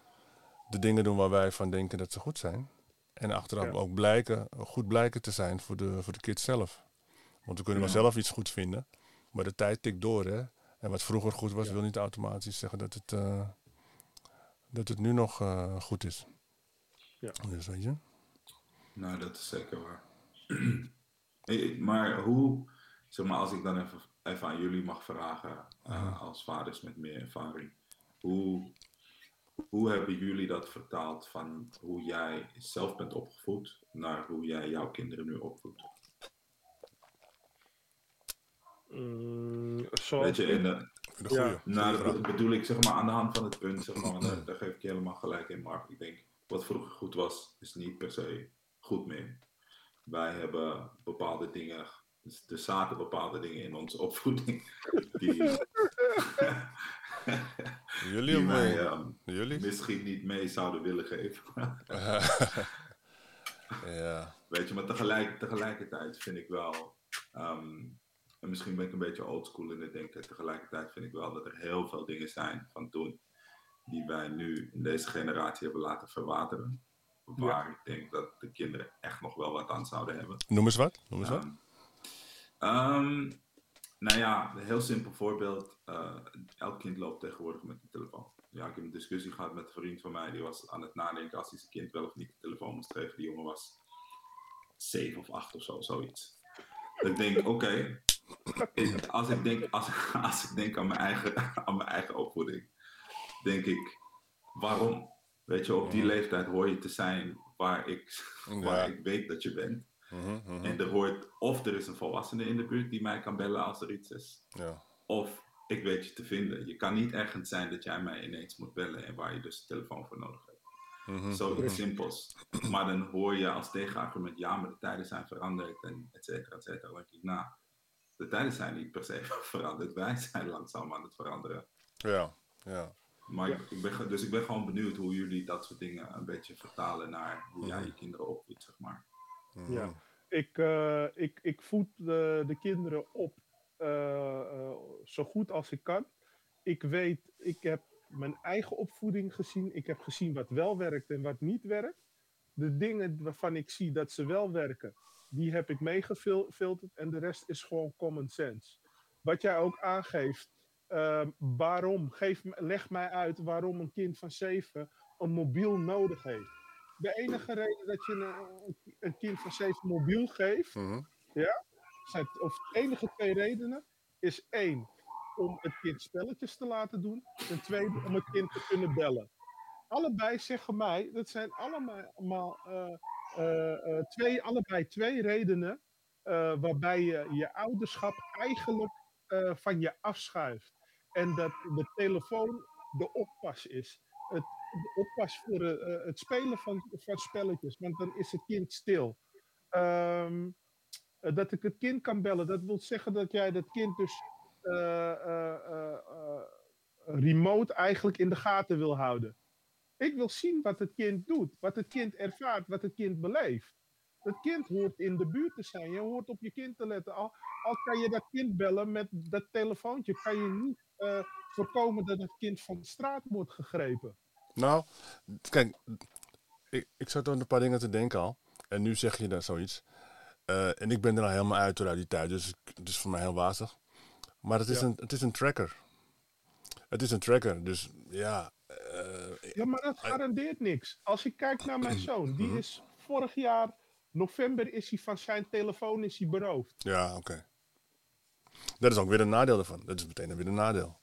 de dingen doen waar wij van denken dat ze goed zijn. En achteraf Ja. ook blijken, goed blijken te zijn voor de, voor de kids zelf. Want we kunnen wel zelf iets goed vinden. Maar de tijd tikt door, hè. En wat vroeger goed was, Ja. wil niet automatisch zeggen dat het, eh, dat het nu nog eh, goed is. Ja. Dus weet je. Nou, dat is zeker waar. Hey, maar hoe, zeg maar, als ik dan even, even aan jullie mag vragen, eh, als vaders met meer ervaring, hoe, hoe hebben jullie dat vertaald van hoe jij zelf bent opgevoed naar hoe jij jouw kinderen nu opvoedt? Mm, Weet je, eh, De. Ja. nou, dat bedoel ik zeg maar aan de hand van het punt, zeg maar, daar, daar geef ik je helemaal gelijk in, Mark. Ik denk, wat vroeger goed was, is niet per se goed meer. Wij hebben bepaalde dingen, dus er zaten bepaalde dingen in onze opvoeding die, Jullie die mij ehm, Jullie? misschien niet mee zouden willen geven. ja. Weet je, maar tegelijk, tegelijkertijd vind ik wel, ehm, en misschien ben ik een beetje oldschool in het denken, tegelijkertijd vind ik wel dat er heel veel dingen zijn van toen, die wij nu in deze generatie hebben laten verwateren. Waar ik denk dat de kinderen echt nog wel wat aan zouden hebben. Noem eens wat. Noem eens wat. Ehm, nou ja, een heel simpel voorbeeld. eh, elk kind loopt tegenwoordig met een telefoon. ja, ik heb een discussie gehad met een vriend van mij. Die was aan het nadenken als hij zijn kind wel of niet de telefoon moest geven. Die jongen was zeven of acht of zo, zoiets. Ik denk, oké. als, ik denk, als, als ik denk aan mijn, eigen, aan mijn eigen opvoeding, denk ik, waarom? Weet je, op die leeftijd hoor je te zijn waar ik, waar ik weet dat je bent. Mhm, mhm. En er hoort, of er is een volwassene in de buurt die mij kan bellen als er iets is. Ja. Of ik weet je te vinden. Je kan niet ergens zijn dat jij mij ineens moet bellen en waar je dus de telefoon voor nodig hebt. Mm Zoiets simpels. Maar dan hoor je als tegenargument, ja, maar de tijden zijn veranderd en et cetera, et cetera. Dan denk ik, nou, de tijden zijn niet per se veranderd. Wij zijn langzaam aan het veranderen. Ja, ja. Maar Ik, ben, dus ik ben gewoon benieuwd hoe jullie dat soort dingen een beetje vertalen naar hoe jij mhm. je kinderen opvoedt, zeg maar. Ja, ik, uh, ik, ik voed de, de kinderen op uh, zo goed als ik kan. Ik weet, ik heb mijn eigen opvoeding gezien. Ik heb gezien wat wel werkt en wat niet werkt. De dingen waarvan ik zie dat ze wel werken, die heb ik meegefilterd. En de rest is gewoon common sense. Wat jij ook aangeeft, uh, waarom? Geef, leg mij uit waarom een kind van zeven een mobiel nodig heeft. De enige reden dat je een, een kind van zeven mobiel geeft, mhm. ja, zijn, of de enige twee redenen, is één, om het kind spelletjes te laten doen. En tweede, om het kind te kunnen bellen. Allebei zeggen mij, dat zijn allemaal uh, uh, twee, allebei twee redenen waarbij je je ouderschap eigenlijk van je afschuift. En dat de telefoon de oppas is. Het, oppas voor het spelen van, van spelletjes, want dan is het kind stil. Um, dat ik het kind kan bellen, dat wil zeggen dat jij dat kind dus uh, remote eigenlijk in de gaten wil houden. Ik wil zien wat het kind doet, wat het kind ervaart, wat het kind beleeft. Het kind hoort in de buurt te zijn. Je hoort op je kind te letten. Al, al kan je dat kind bellen met dat telefoontje, kan je niet voorkomen dat het kind van de straat wordt gegrepen. Nou, kijk, ik, ik zat aan een paar dingen te denken al. En nu zeg je dan zoiets. Uh, en ik ben er al helemaal uit door die tijd, dus het is voor mij heel wazig. Maar het is, een, het is een tracker. Het is een tracker, dus ja. Uh, ja, maar dat garandeert niks. Als ik kijk naar mijn zoon, die mhm. is vorig jaar, november, is hij van zijn telefoon is hij beroofd. Ja, oké. Dat is ook weer een nadeel ervan. Dat is meteen weer een nadeel.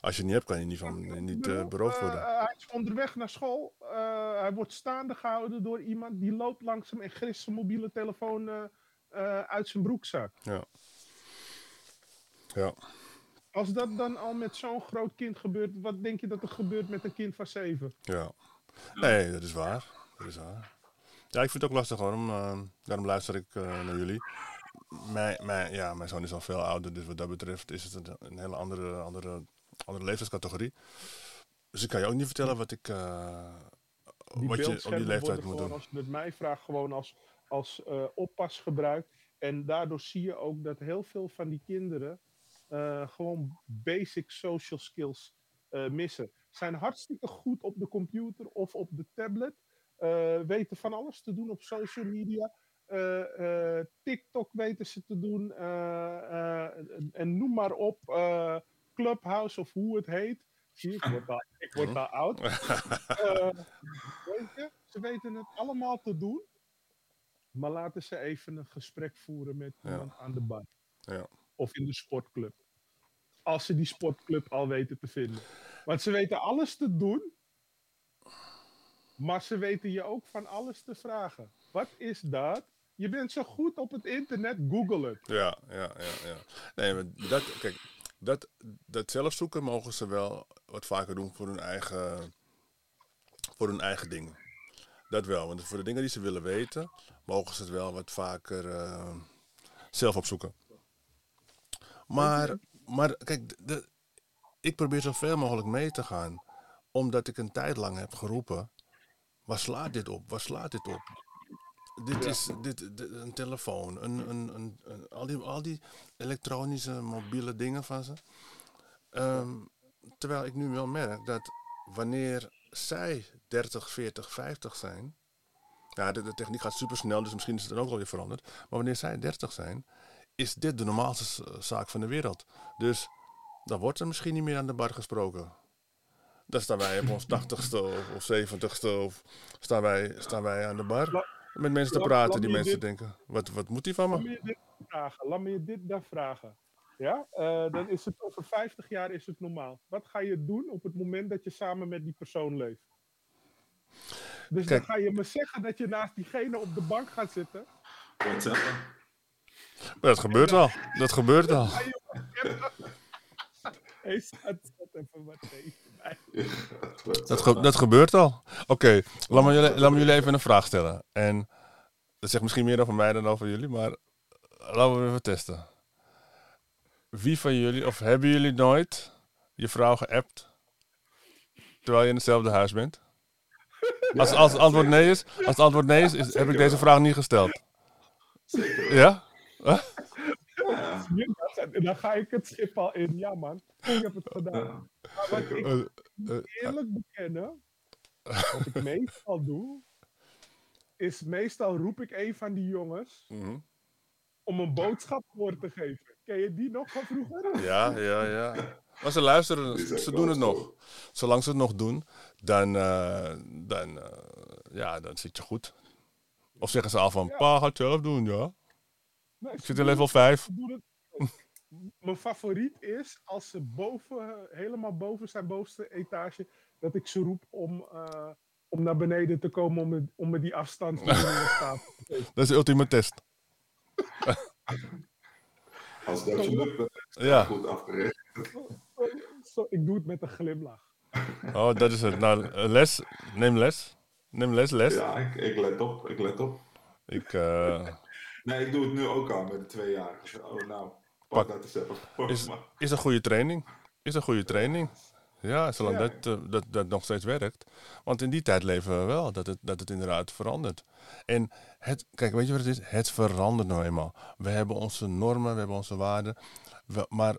Als je het niet hebt, kan je niet, van, niet uh, beroofd worden. Uh, hij is onderweg naar school. Uh, hij wordt staande gehouden door iemand die loopt langzaam en grist zijn mobiele telefoon uit zijn broekzak. Ja. Ja. Als dat dan al met zo'n groot kind gebeurt, wat denk je dat er gebeurt met een kind van zeven? Ja. Nee, dat is waar. Dat is waar. Ja, ik vind het ook lastig hoor. daarom luister ik naar jullie. Mijn, mijn, ja, mijn zoon is al veel ouder, dus wat dat betreft is het een, een hele andere, andere andere leeftijdscategorie. Dus ik kan je ook niet vertellen wat ik. Uh, wat je op die leeftijd moet doen. Als je het mij vraagt, gewoon als, als uh, oppas gebruikt. En daardoor zie je ook dat heel veel van die kinderen uh, gewoon basic social skills missen. Zijn hartstikke goed op de computer of op de tablet. weten van alles te doen op social media. TikTok weten ze te doen. en noem maar op. Clubhouse of hoe het heet. Zie, ik word wel, ik word wel oud. uh, weet je, ze weten het allemaal te doen. Maar laten ze even een gesprek voeren met iemand aan de bar. Ja. Of in de sportclub. Als ze die sportclub al weten te vinden. Want ze weten alles te doen. Maar ze weten je ook van alles te vragen. Wat is dat? Je bent zo goed op het internet, google het. Ja, ja, ja. ja. Nee, maar dat, kijk, dat, dat zelfzoeken mogen ze wel wat vaker doen voor hun eigen, voor hun eigen dingen. Dat wel, want voor de dingen die ze willen weten, mogen ze het wel wat vaker uh, zelf opzoeken. Maar, maar kijk, de, ik probeer zoveel mogelijk mee te gaan, omdat ik een tijd lang heb geroepen: waar slaat dit op? Waar slaat dit op? Dit is dit, een telefoon, een, een, een, al, die, al die elektronische mobiele dingen van ze. Ehm, terwijl ik nu wel merk dat wanneer zij 30, 40, 50 zijn. Ja, de, de techniek gaat super snel, dus misschien is het dan ook alweer veranderd. Maar wanneer zij 30 zijn, is dit de normaalste zaak van de wereld. Dus dan wordt er misschien niet meer aan de bar gesproken. Dan staan wij op ons tachtigste of, of zeventigste of staan wij, staan wij aan de bar met mensen te praten. laat Die me mensen dit- denken, wat, wat moet die van Laat me me? je dit vragen. Laat me je dit dan vragen. Ja, Eh, dan is het over 50 jaar is het normaal. Wat ga je doen op het moment dat je samen met die persoon leeft? Dus Kijk. dan ga je me zeggen dat je naast diegene op de bank gaat zitten. Dat gebeurt al. Dat gebeurt al. Hé, zet even wat. Dat, ge- dat gebeurt al. Oké, laat, me jullie, laat me jullie even een vraag stellen. En dat zegt misschien meer over mij dan over jullie, maar laten we even testen. Wie van jullie, of hebben jullie nooit je vrouw geappt terwijl je in hetzelfde huis bent? Als, als het antwoord nee is, als het antwoord nee is, is- heb ik deze vraag niet gesteld. Zeker. En dan ga ik het schip al in. Ja, man, ik heb het gedaan. Maar wat ik Eh, eh, eerlijk bekennen, wat ik meestal doe, is meestal roep ik een van die jongens mhm. om een boodschap voor te geven. Ken je die nog van vroeger? Ja, ja, ja. Maar ze luisteren, ze doen het nog. Zolang ze het nog doen, dan, eh, dan, ja, dan zit je goed. Of zeggen ze al van, Ja. pa, ga het zelf doen, ja. Nee, Ik zit in level het- 5. ze doen het- Mijn favoriet is als ze boven, helemaal boven zijn bovenste etage, dat ik ze roep om, eh, om naar beneden te komen om me, om me die afstand van de nieuwe tafel te geven. Dat is de ultieme test. Als dat je lukt, dan is het Ja. goed. Zo, ik doe het met een glimlach. Oh, dat is het. Nou, les. Neem les. Neem les, les. Ja, ik, ik let op. Ik let op. Ik, eh, Nee, ik doe het nu ook al met de tweejarigen. Oh, nou, pak, is, is een goede training. Is een goede training. Ja, zolang Ja. Dat, eh, dat, dat nog steeds werkt. Want in die tijd leven we wel, dat het, dat het inderdaad verandert. En het, kijk, weet je wat het is? Het verandert nou eenmaal. We hebben onze normen, we hebben onze waarden. we- maar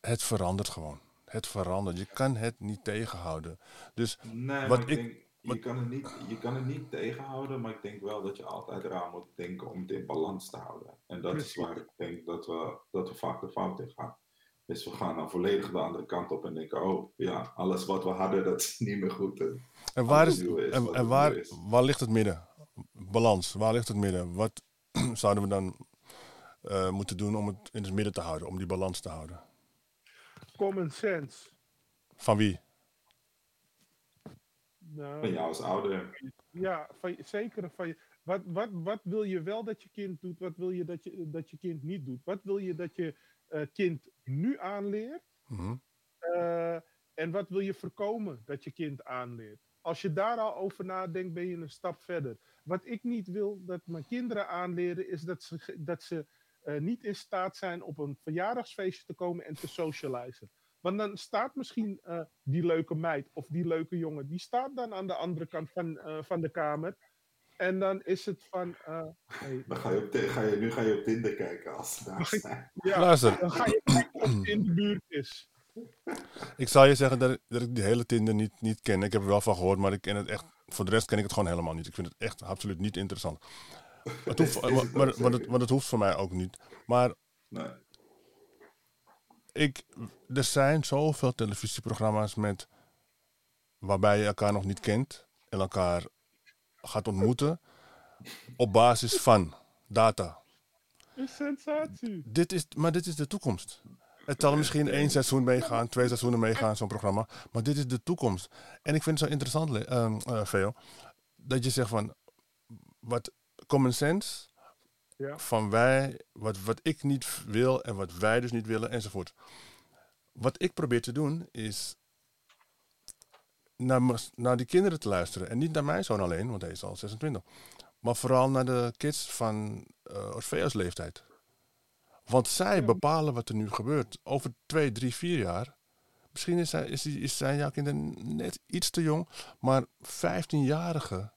het verandert gewoon. Het verandert. Je kan het niet tegenhouden. Dus Nee, Wat ik- ik denk, wat- je, kan het niet, je kan het niet tegenhouden, maar ik denk wel dat je altijd eraan moet denken om het in balans te houden. En dat is waar ik denk dat we, dat we vaak de fout in gaan. Dus we gaan dan volledig de andere kant op en denken, oh ja, alles wat we hadden, dat is niet meer goed. En En waar, is, en, is. waar ligt het midden? Balans, waar ligt het midden? Wat zouden we dan eh, moeten doen om het in het midden te houden, om die balans te houden? Common sense. Van wie? Nou, van jou als ouder, Ja, van, zeker van je. Wat, wat, wat wil je wel dat je kind doet? Wat wil je dat je, dat je kind niet doet? Wat wil je dat je eh, kind nu aanleert? Mhm. Eh, en wat wil je voorkomen dat je kind aanleert? Als je daar al over nadenkt, ben je een stap verder. Wat ik niet wil dat mijn kinderen aanleren, is dat ze, dat ze eh, niet in staat zijn op een verjaardagsfeestje te komen en te socializen. Want dan staat misschien eh, die leuke meid of die leuke jongen, die staat dan aan de andere kant van, eh, van de kamer. En dan is het van. eh, hey, dan ga je, op, ga je nu ga je op Tinder kijken als ze daar zijn. ja, Luister, dan ga je kijken of het in de buurt is. ik zal je zeggen dat ik, dat ik die hele Tinder niet, niet ken. Ik heb er wel van gehoord, maar ik ken het echt. Voor de rest ken ik het gewoon helemaal niet. Ik vind het echt absoluut niet interessant. Het hoeft, Is het maar, het, maar het hoeft voor mij ook niet. Maar Nee. Ik, er zijn zoveel televisieprogramma's met waarbij je elkaar nog niet kent en elkaar gaat ontmoeten op basis van data. Een sensatie. Dit is, maar dit is de toekomst. Het zal misschien één seizoen meegaan, twee seizoenen meegaan, zo'n programma. Maar dit is de toekomst. En ik vind het zo interessant, eh, Veo, dat je zegt van, wat common sense, Ja. van wij, wat, wat ik niet wil en wat wij dus niet willen, enzovoort. Wat ik probeer te doen, is naar, naar die kinderen te luisteren. En niet naar mijn zoon alleen, want hij is al 26. Maar vooral naar de kids van eh Orfeo's leeftijd. Want zij bepalen wat er nu gebeurt. Over twee, drie, vier jaar. Misschien is zij, is, die- is zijn jouw kinderen net iets te jong. Maar 15-jarigen,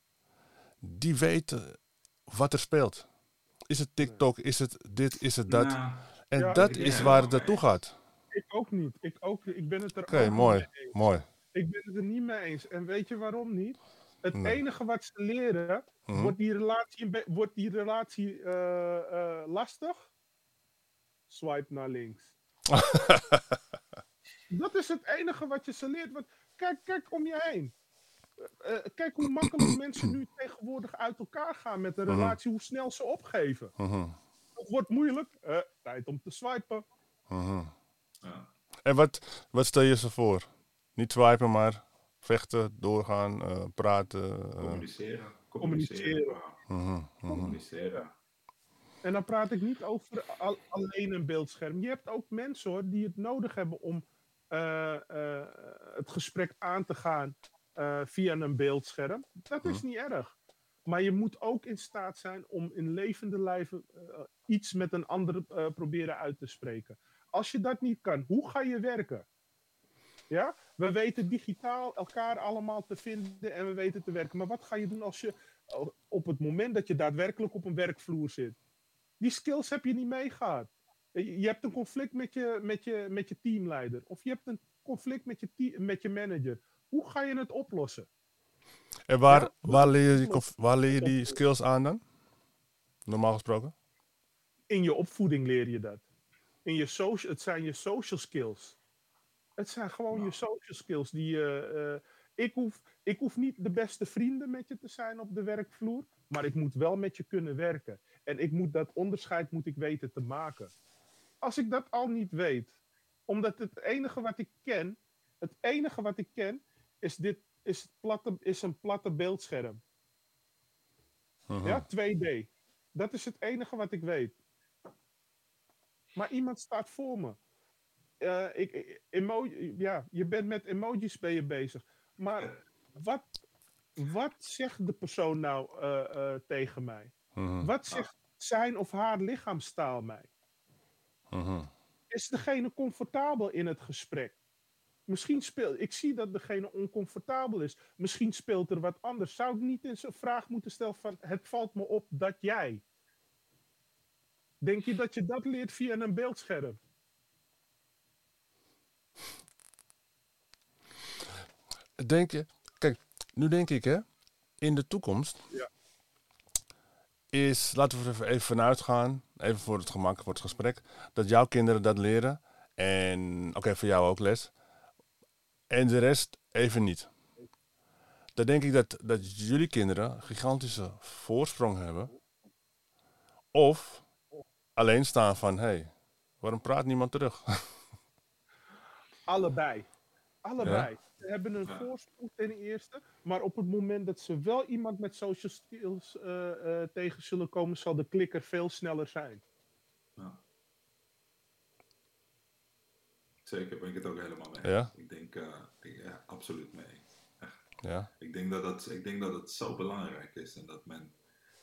die weten wat er speelt. Is het TikTok, is het dit, is het dat. Nou, en Ja, dat is waar het naartoe gaat. Ik ook niet. Ik, ook, niet. ik ben het er Oké, ook niet mooi, mee eens. mooi. Ik ben het er niet mee eens. En weet je waarom niet? Het Nee. enige wat ze leren, Mhm. wordt die relatie, wordt die relatie eh, eh, lastig? Swipe naar links. Dat is het enige wat je ze leert. Want kijk, kijk om je heen. Eh, eh, kijk hoe makkelijk mensen nu tegenwoordig uit elkaar gaan met een Mhm. relatie, hoe snel ze opgeven. Mhm, Het wordt moeilijk. Eh, tijd om te swipen. mhm. Ja. En wat, wat stel je ze voor? Niet swipen, maar vechten, doorgaan, eh, praten. Communiceren. Communiceren. Communiceren. Communiceren. En dan praat ik niet over al- alleen een beeldscherm. Je hebt ook mensen hoor, die het nodig hebben om eh, eh, het gesprek aan te gaan eh, via een beeldscherm. Dat is niet erg. Maar je moet ook in staat zijn om in levende lijven eh, iets met een ander eh, proberen uit te spreken. Als je dat niet kan, hoe ga je werken? Ja? We weten digitaal elkaar allemaal te vinden en we weten te werken. Maar wat ga je doen als je op het moment dat je daadwerkelijk op een werkvloer zit? Die skills heb je niet meegehad. Je hebt een conflict met je, met je, met je teamleider. Of je hebt een conflict met je, met je manager. Hoe ga je het oplossen? En waar, Ja, waar, leer je die, waar leer je die skills aan dan? Normaal gesproken? In je opvoeding leer je dat. In je social, het zijn je social skills. Het zijn gewoon Nou. je social skills. Die, je, eh, ik, hoef, ik hoef niet de beste vrienden met je te zijn op de werkvloer. Maar ik moet wel met je kunnen werken. En ik moet dat onderscheid moet ik weten te maken. Als ik dat al niet weet. Omdat het enige wat ik ken. Het enige wat ik ken. Is, dit, is, het platte, is een platte beeldscherm. Mhm. Ja, 2D. Dat is het enige wat ik weet. Maar iemand staat voor me. Eh, ik, emoji, ja, je bent met emojis ben je bezig. Maar wat, wat zegt de persoon nou eh, eh, tegen mij? Mhm, Wat zegt zijn of haar lichaamstaal mij? mhm. Is degene comfortabel in het gesprek? Misschien speelt, ik zie dat degene oncomfortabel is. Misschien speelt er wat anders. Zou ik niet eens een vraag moeten stellen van, het valt me op dat jij. Denk je dat je dat leert via een beeldscherm? Denk je, kijk, nu denk ik hè, in de toekomst Ja. is, laten we er even- vanuit gaan, even voor het gemak, voor het gesprek, dat jouw kinderen dat leren. En oké, voor jou ook les. En de rest even niet. Dan denk ik dat, dat jullie kinderen een gigantische voorsprong hebben. Of alleen staan van, hé, hey, waarom praat niemand terug? Allebei. Allebei. Ze hebben een Ja. voorsprong ten eerste. Maar op het moment dat ze wel iemand met social skills eh, eh, tegen zullen komen, zal de klikker veel sneller zijn. Zeker, ben ik het ook helemaal mee. Ja? Ik denk, eh, ik- ja, absoluut mee. ja. Ik denk dat het, ik denk dat het zo belangrijk is en dat men,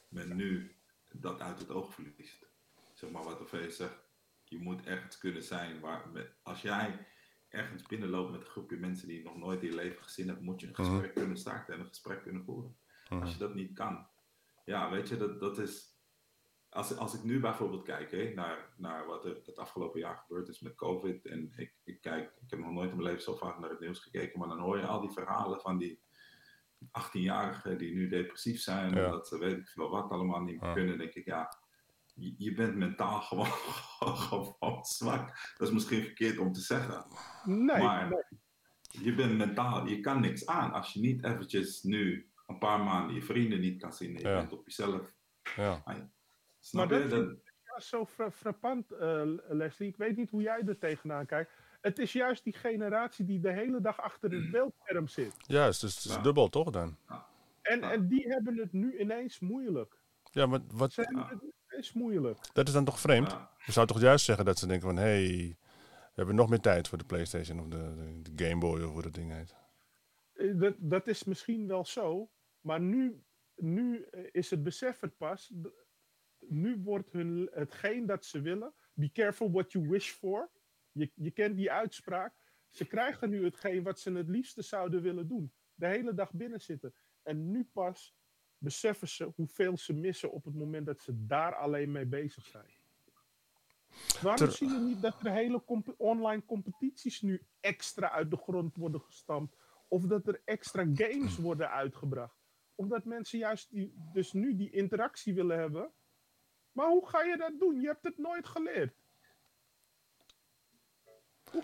men nu dat uit het oog verliest. Zeg maar wat Orfeo zegt, je moet ergens kunnen zijn waar, met, als jij ergens binnenloopt met een groepje mensen die je nog nooit in je leven gezien hebt, moet je een Mhm. gesprek kunnen starten en een gesprek kunnen voeren. Mhm. Als je dat niet kan, ja, weet je, dat, dat is. Als, als ik nu bijvoorbeeld kijk hè, naar, naar wat er het afgelopen jaar gebeurd is met COVID. En ik, ik kijk, ik heb nog nooit in mijn leven zo vaak naar het nieuws gekeken. Maar dan hoor je al die verhalen van die 18-jarigen die nu depressief zijn. Ja. En dat ze weet ik veel wat allemaal niet meer Ja. kunnen. Denk ik, ja, je, je bent mentaal gewoon, gewoon zwak. Dat is misschien verkeerd om te zeggen. Nee, Maar- nee. Je bent mentaal, je kan niks aan als je niet eventjes nu een paar maanden je vrienden niet kan zien en je Ja. bent op jezelf. ja. Snap Maar je? dat Dat, Ja, zo fra- frappant, eh, Leslie. Ik weet niet hoe jij er tegenaan kijkt. Het is juist die generatie die de hele dag achter het beeldscherm zit. Juist, dus het is Ja. dubbel toch dan? En, Ja. en die hebben het nu ineens moeilijk. Ja, maar wat, Ze hebben Ja. het nu ineens moeilijk. dat is dan toch vreemd? ja, Je zou toch juist zeggen dat ze denken van... hé, hey, we hebben nog meer tijd voor de Playstation of de, de, de Game Boy of hoe dat ding heet. Eh, Dat, dat is misschien wel zo. Maar nu, nu eh, is het besef er pas. Nu wordt hun, hetgeen dat ze willen. Be careful what you wish for. Je, je kent die uitspraak. Ze krijgen nu hetgeen wat ze het liefste zouden willen doen. De hele dag binnen zitten. En nu pas beseffen ze hoeveel ze missen op het moment dat ze daar alleen mee bezig zijn. Waarom Ter- zie je niet dat er hele comp- online competities nu extra uit de grond worden gestampt? Of dat er extra games worden uitgebracht? Omdat mensen juist die, dus nu die interactie willen hebben. Maar hoe ga je dat doen? Je hebt het nooit geleerd.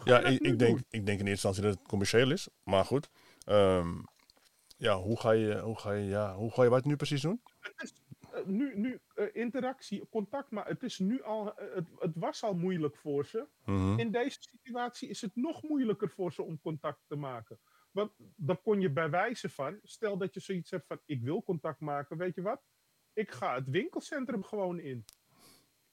Ja, ik, denk, doen? ik denk in eerste instantie dat het commercieel is. Maar goed, Ehm, ja, hoe ga je, hoe ga je, ja, hoe ga je wat nu precies doen? Eh, nu, nu eh, interactie, contact, maar het is nu al, eh, het, het was al moeilijk voor ze. Mhm. In deze situatie is het nog moeilijker voor ze om contact te maken. Want dan kon je bij wijze van, stel dat je zoiets hebt van, ik wil contact maken, weet je wat? Ik ga het winkelcentrum gewoon in.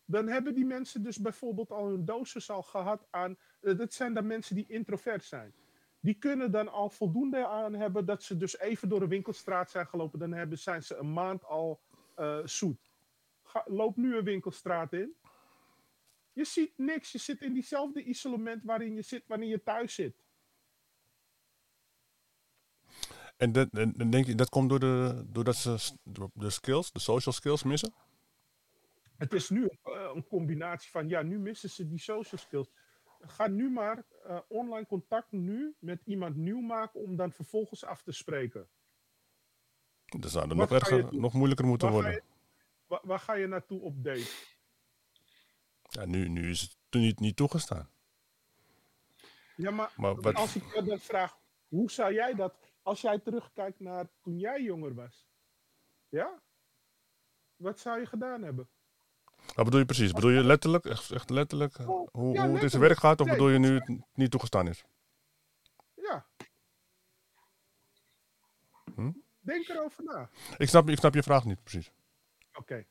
Dan hebben die mensen dus bijvoorbeeld al een dosis al gehad aan, eh, dat zijn dan mensen die introvert zijn. Die kunnen dan al voldoende aan hebben dat ze dus even door een winkelstraat zijn gelopen. Dan hebben, zijn ze een maand al eh, zoet. Loop nu een winkelstraat in. Je ziet niks. Je zit in diezelfde isolement waarin je zit wanneer je thuis zit. En, dat, en en denk je, dat komt door de, doordat ze de skills, de social skills missen? Het is nu eh, een combinatie van, ja, nu missen ze die social skills. Ga nu maar eh, online contact nu met iemand nieuw maken om dan vervolgens af te spreken. Dat zou dan Wat nog, erger, nog moeilijker moeten Waar ga, worden. je, waar, waar ga je naartoe op date? Ja, nu, nu is het niet, niet toegestaan. Ja, maar, Maar wat- als ik dan vraag, hoe zou jij dat, als jij terugkijkt naar toen jij jonger was? Ja? Wat zou je gedaan hebben? Wat bedoel je precies? Bedoel je letterlijk, echt, echt letterlijk, Oh, hoe, ja, hoe het in zijn werk gaat? Of Nee, bedoel je nu het niet toegestaan is? Ja. Hm? Denk erover na. Ik snap, ik snap je vraag niet precies. Oké,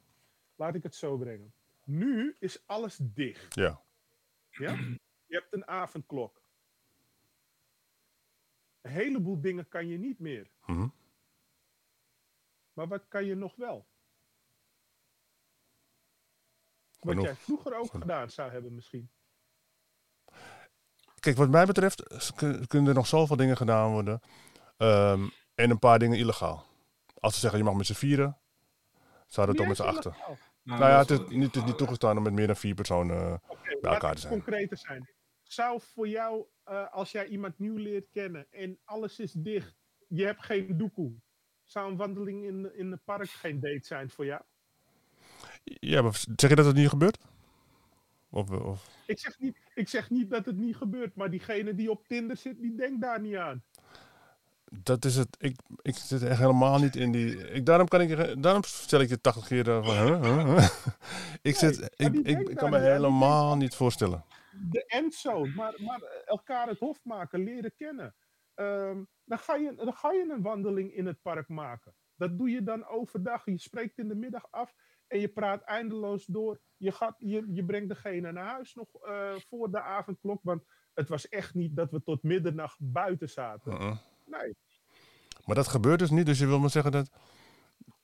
laat ik het zo brengen. Nu is alles dicht. Ja. Ja? Je hebt een avondklok. Een heleboel dingen kan je niet meer. Mhm. Maar wat kan je nog wel? Wat Genoeg. jij vroeger ook Genoeg. gedaan zou hebben misschien. Kijk, wat mij betreft kunnen er nog zoveel dingen gedaan worden. Ehm, en een paar dingen illegaal. Als ze zeggen je mag met z'n vieren, zou dat toch met z'n achter. illegaal. Nou ja, het is, niet, het is niet toegestaan om met meer dan vier personen. eh, bij elkaar te zijn. concreter zijn. Zou voor jou, eh, als jij iemand nieuw leert kennen en alles is dicht, je hebt geen doekoe, zou een wandeling in, in het park geen date zijn voor jou? Ja, maar zeg je dat het niet gebeurt? Of, of, Ik zeg, niet, ik zeg niet dat het niet gebeurt, maar diegene die op Tinder zit, die denkt daar niet aan. dat is het. Ik, ik zit echt helemaal niet in die. Ik, daarom, kan ik, daarom stel ik je 80 keer van. huh, huh, huh. ik, zit, ik, ik, kan me helemaal niet voorstellen. De endzone, maar, maar elkaar het hof maken, leren kennen. Ehm, dan, ga je, dan ga je een wandeling in het park maken. Dat doe je dan overdag. Je spreekt in de middag af en je praat eindeloos door. Je, gaat, je, je brengt degene naar huis nog eh, voor de avondklok. Want het was echt niet dat we tot middernacht buiten zaten. Uh-uh. Nee, Maar dat gebeurt dus niet. Dus je wil maar zeggen dat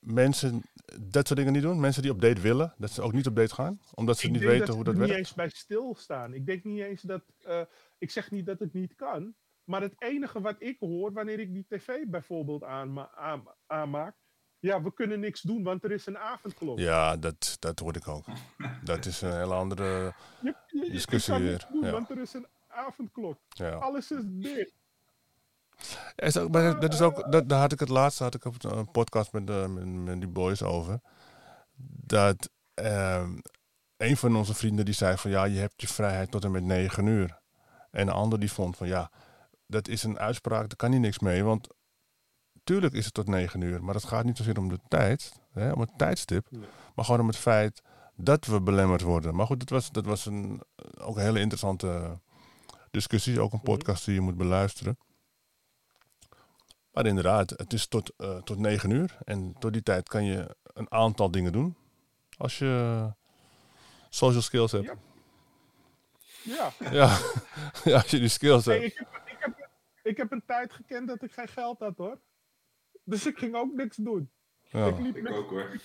mensen dat soort dingen niet doen. Mensen die op date willen, dat ze ook niet op date gaan. Omdat ze ik niet denk weten dat hoe dat er werkt. niet eens bij stilstaan. Ik denk niet eens dat. eh, ik zeg niet dat het niet kan. Maar het enige wat ik hoor wanneer ik die tv bijvoorbeeld aanma aan- aanmaak. Ja, we kunnen niks doen, want er is een avondklok. Ja, dat, dat hoor ik ook. Dat is een hele andere. Je, je- je Discussie kan weer, niks doen, ja. want er is een avondklok. Ja. Alles is dicht. Is ook, maar dat is ook, dat, daar had ik het laatst had ik op een podcast met, eh, met, met die boys over. Dat ehm, een van onze vrienden die zei van ja, je hebt je vrijheid tot en met 9 uur. En een ander die vond van ja, dat is een uitspraak, daar kan je niks mee. Want tuurlijk is het tot 9 uur, maar het gaat niet zozeer om de tijd, hè, om het tijdstip. Nee. Maar gewoon om het feit dat we belemmerd worden. Maar goed, dat was, dat was een, ook een hele interessante discussie. Ook een Mhm. podcast die je moet beluisteren. Maar inderdaad, het is tot, eh, tot 9 uur. En tot die tijd kan je een aantal dingen doen. Als je social skills hebt. Ja. Ja. Ja, ja als je die skills Hey, hebt. ik, heb, ik, heb, ik heb een tijd gekend dat ik geen geld had hoor. Dus ik ging ook niks doen. Ja. Ik liep Ik met, ook hoor.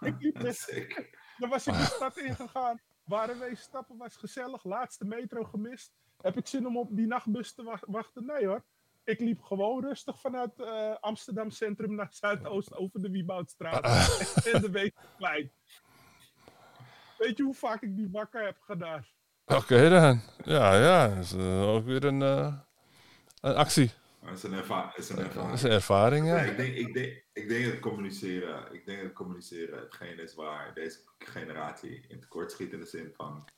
ik liep met Zeker. Dan was ik de stad ingegaan. Waren we stappen, was gezellig. Laatste metro gemist. Heb ik zin om op die nachtbus te wa- wachten? Nee hoor. Ik liep gewoon rustig vanuit eh, Amsterdam Centrum naar Zuidoost over de Wieboudstraat. en de Weesperplein. Weet je hoe vaak ik die wakker heb gedaan? Oké dan. Ja, ja. Dat is eh, ook weer een, eh, een actie. Maar het is een, erva is een Dat ervaring. is een ervaring, ja. Nee, ik, denk, ik, denk, ik denk dat communiceren, ik denk dat communiceren hetgeen is waar deze generatie in tekort schiet in de zin van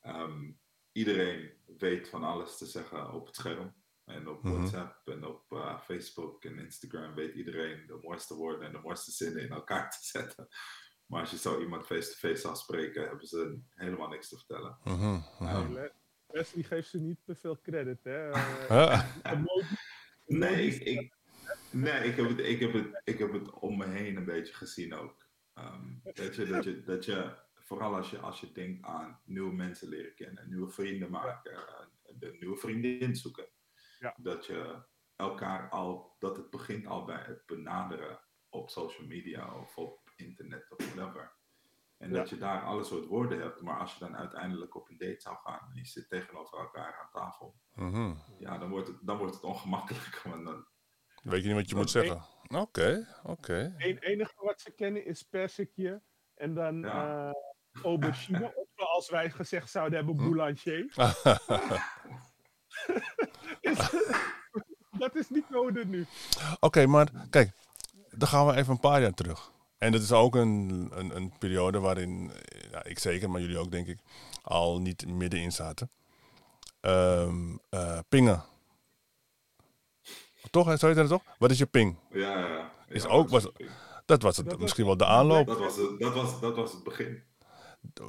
ehm, iedereen weet van alles te zeggen op het scherm. En op Mhm. WhatsApp en op eh, Facebook en Instagram weet iedereen de mooiste woorden en de mooiste zinnen in elkaar te zetten. Maar als je zo iemand face-to-face zou spreken, hebben ze helemaal niks te vertellen. Mhm, mhm. Ja. Le- Leslie geeft ze niet te veel credit, hè? Eh, Nee, ik, ik, nee ik, heb het, ik, heb het, ik heb het om me heen een beetje gezien ook. Ehm, weet je, dat je, dat je, vooral als je, als je denkt aan nieuwe mensen leren kennen, nieuwe vrienden maken, eh, de nieuwe vriendin zoeken. Ja. Dat je elkaar al, dat het begint al bij het benaderen op social media of op internet of whatever. En Ja. dat je daar alle soort woorden hebt, maar als je dan uiteindelijk op een date zou gaan en je zit tegenover elkaar aan tafel, Mhm. ja, dan wordt het, dan wordt het ongemakkelijk. Want dan, Weet je niet wat je moet zeggen? Oké, oké. Het enige wat ze kennen is persikje en dan Ja. eh, aubergine. Of zoals wij gezegd zouden hebben, Hm. boulanger. Is- dat is niet nodig nu. Oké, maar kijk, dan gaan we even een paar jaar terug. En dat is ook een, een, een periode waarin, ja, ik zeker, maar jullie ook denk ik, al niet middenin zaten. Ehm, eh, pingen. Toch, zou je dat toch? Wat is je ping? ja, ja, ja. Is Ja, ook- dat was- Dat was het, Dat was- misschien wel de aanloop. Dat was het, dat was, dat was het begin.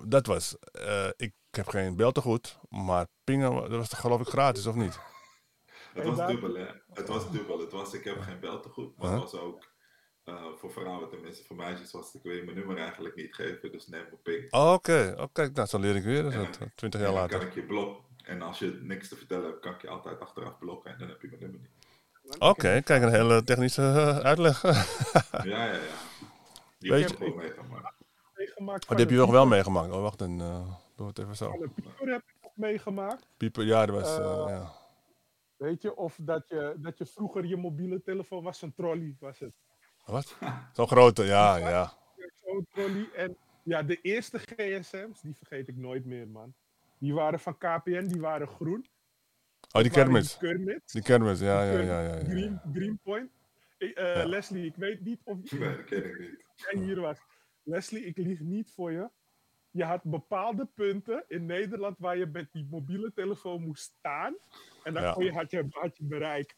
Dat was, eh, ik heb geen beltegoed, maar pingen, dat was toch geloof ik gratis, of niet? Het was dubbel, hè? Het was dubbel. Het was, ik heb geen bel te goed, maar het was ook eh, voor vrouwen, tenminste voor meisjes, was ik wil je mijn nummer eigenlijk niet geven, dus neem mijn ping. Oké, oké, nou, zo leer ik weer, dat twintig En jaar dan kan later. ik je blokken. En als je niks te vertellen hebt, kan ik je altijd achteraf blokken en dan heb je mijn nummer niet. Oké, kijk, een hele technische eh, uitleg. Ja, ja, ja. Die Weet heb je- ik meegemaakt. Meegemaakt Maar van die heb je nog wel meegemaakt. Oh, wacht, en eh doe het even zo. Van pieper heb ik nog meegemaakt. Pieper, ja, dat was, ja. Weet je, of dat je, dat je vroeger je mobiele telefoon was, een trolley was het. Wat? Zo'n grote, ja, ja. Zo'n trolley. En ja, de eerste gsm's, die vergeet ik nooit meer, man. Die waren van KPN, die waren groen. Oh, die kermis. Die kermis. Die kermis, ja, ja, ja. ja, ja. Green, Greenpoint. Eh, Ja. Leslie, ik weet niet of Nee, dat ken ik niet. jij hier was. Leslie, ik lieg niet voor je. Je had bepaalde punten in Nederland waar je met die mobiele telefoon moest staan. En dan Ja. kon je, had, je, had je bereik.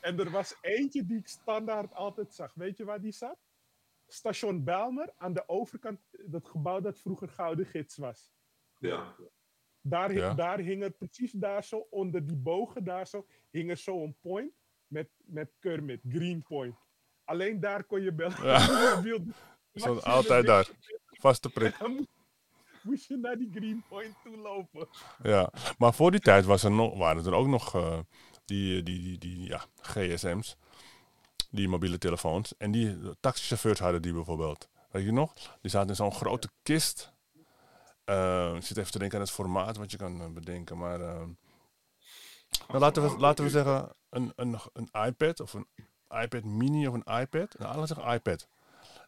En er was eentje die ik standaard altijd zag. Weet je waar die zat? Station Belmer aan de overkant, dat gebouw dat vroeger Gouden Gids was. Ja. Daar, Ja. daar hing er precies daar zo, onder die bogen daar zo, hing er zo een point met, met Kermit, Green Point. Alleen daar kon je bellen. Ja. Altijd daar. Vaste prik. Dan moest- je naar die Green Point toe lopen. Ja. Maar voor die tijd was er nog, waren er ook nog eh, die, die, die, die ja, gsm's. Die mobiele telefoons. En die taxichauffeurs hadden die bijvoorbeeld. Weet je nog? Die zaten in zo'n grote kist. Eh, ik zit even te denken aan het formaat wat je kan eh, bedenken. Maar eh, nou, laten, we, laten we zeggen een, een, een iPad of een iPad mini of een iPad. Nou, laten iPad.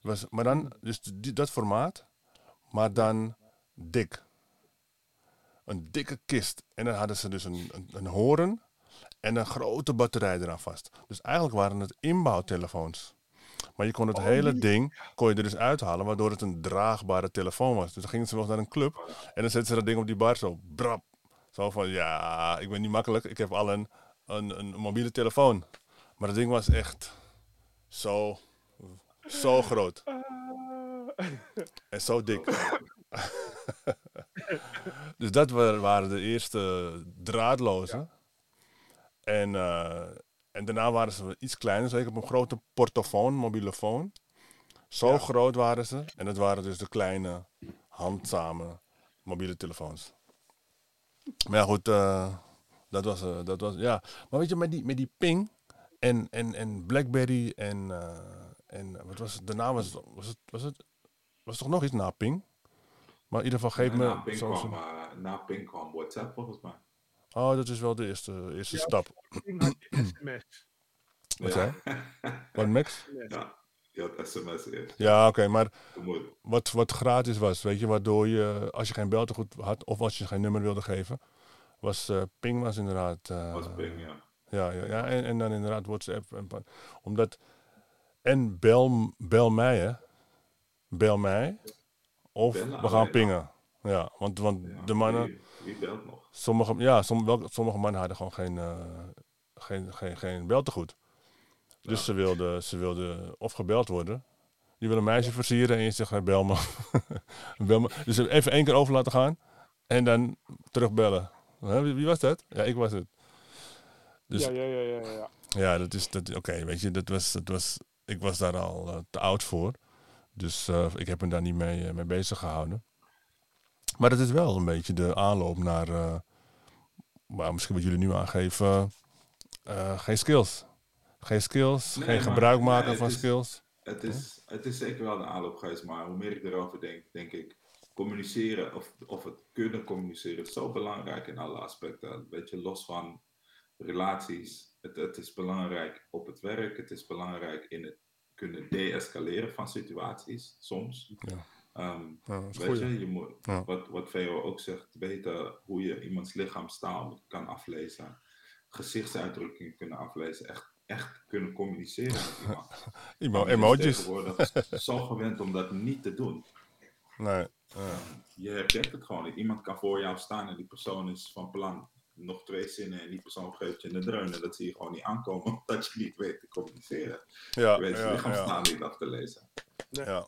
Was, maar dan, dus dat formaat, maar dan dik. Een dikke kist. En dan hadden ze dus een, een, een horen en een grote batterij eraan vast. Dus eigenlijk waren het inbouwtelefoons. Maar je kon het Oh, hele ding kon je er dus uithalen, waardoor het een draagbare telefoon was. Dus dan gingen ze nog naar een club en dan zetten ze dat ding op die bar zo. Brap. Zo van, ja, ik ben niet makkelijk. Ik heb al een, een, een mobiele telefoon. Maar dat ding was echt zo, zo groot. Ah. En zo dik. dus dat wa- waren de eerste draadloze. En, eh, en daarna waren ze iets kleiner, zeker op een grote portofoon, mobielefoon. Zo Ja. groot waren ze. En dat waren dus de kleine, handzame mobiele telefoons. Maar ja, goed, eh, dat, was, eh, dat was, ja. Maar weet je, met die, met die ping en, en, en Blackberry en, en wat was het, daarna was het, was het, was het, was toch nog iets na ping? Maar in ieder geval geef me na Ping zo'n- kwam, eh, na WhatsApp volgens mij. Oh, dat is wel de eerste, eerste Ja. stap. Sms. Wat Ja. Wat, Max? ja, je had sms eerst. Ja, oké, maar wat, wat gratis was, weet je, waardoor je, als je geen beltegoed had of als je geen nummer wilde geven, was eh, ping was inderdaad. eh, was Ping, ja. Ja, ja, ja en, en dan inderdaad WhatsApp. En, omdat, en bel, bel mij, hè. Bel mij. Of Bellen we gaan pingen. Ja, want, want Ja, de mannen, Wie, wie belt nog? sommige, ja, som, wel, sommige mannen hadden gewoon geen, eh, geen, geen, geen beltegoed. Dus ze wilde, ze wilde of gebeld worden. Je wil een meisje versieren en je zegt, hey, bel me. bel me. Dus even één keer over laten gaan en dan terugbellen. Wie, wie was dat? Ja, ik was het. Dus ja, ja, ja, ja, ja. ja, dat is dat. Oké, weet je, dat was, dat was. Ik was daar al eh, te oud voor, dus eh, ik heb me daar niet mee, eh, mee bezig gehouden. Maar dat is wel een beetje de aanloop naar, maar misschien wat jullie nu aangeven, geen skills. Geen skills, Nee, geen maar- gebruik maken van is- skills. Het is, het is zeker wel een aanloop geweest, maar hoe meer ik erover denk, denk ik, communiceren of, of het kunnen communiceren is zo belangrijk in alle aspecten. Weet je, los van relaties. Het, het is belangrijk op het werk, het is belangrijk in het kunnen de-escaleren van situaties, soms. Ja. Ehm, Ja, weet je, je moet, Ja. wat, wat Veo ook zegt, weten hoe je iemands lichaamstaal kan aflezen, gezichtsuitdrukkingen kunnen aflezen, echt, echt kunnen communiceren met iemand. Emojis. tegenwoordig zo gewend om dat niet te doen. Nee. ja. Je herkent het gewoon niet. Iemand kan voor jou staan en die persoon is van plan nog twee zinnen en die persoon geeft je een dreun en dat zie je gewoon niet aankomen omdat je niet weet te communiceren. Ja, Je weet je ja, ja. lichaamstaal niet af te lezen. Ja.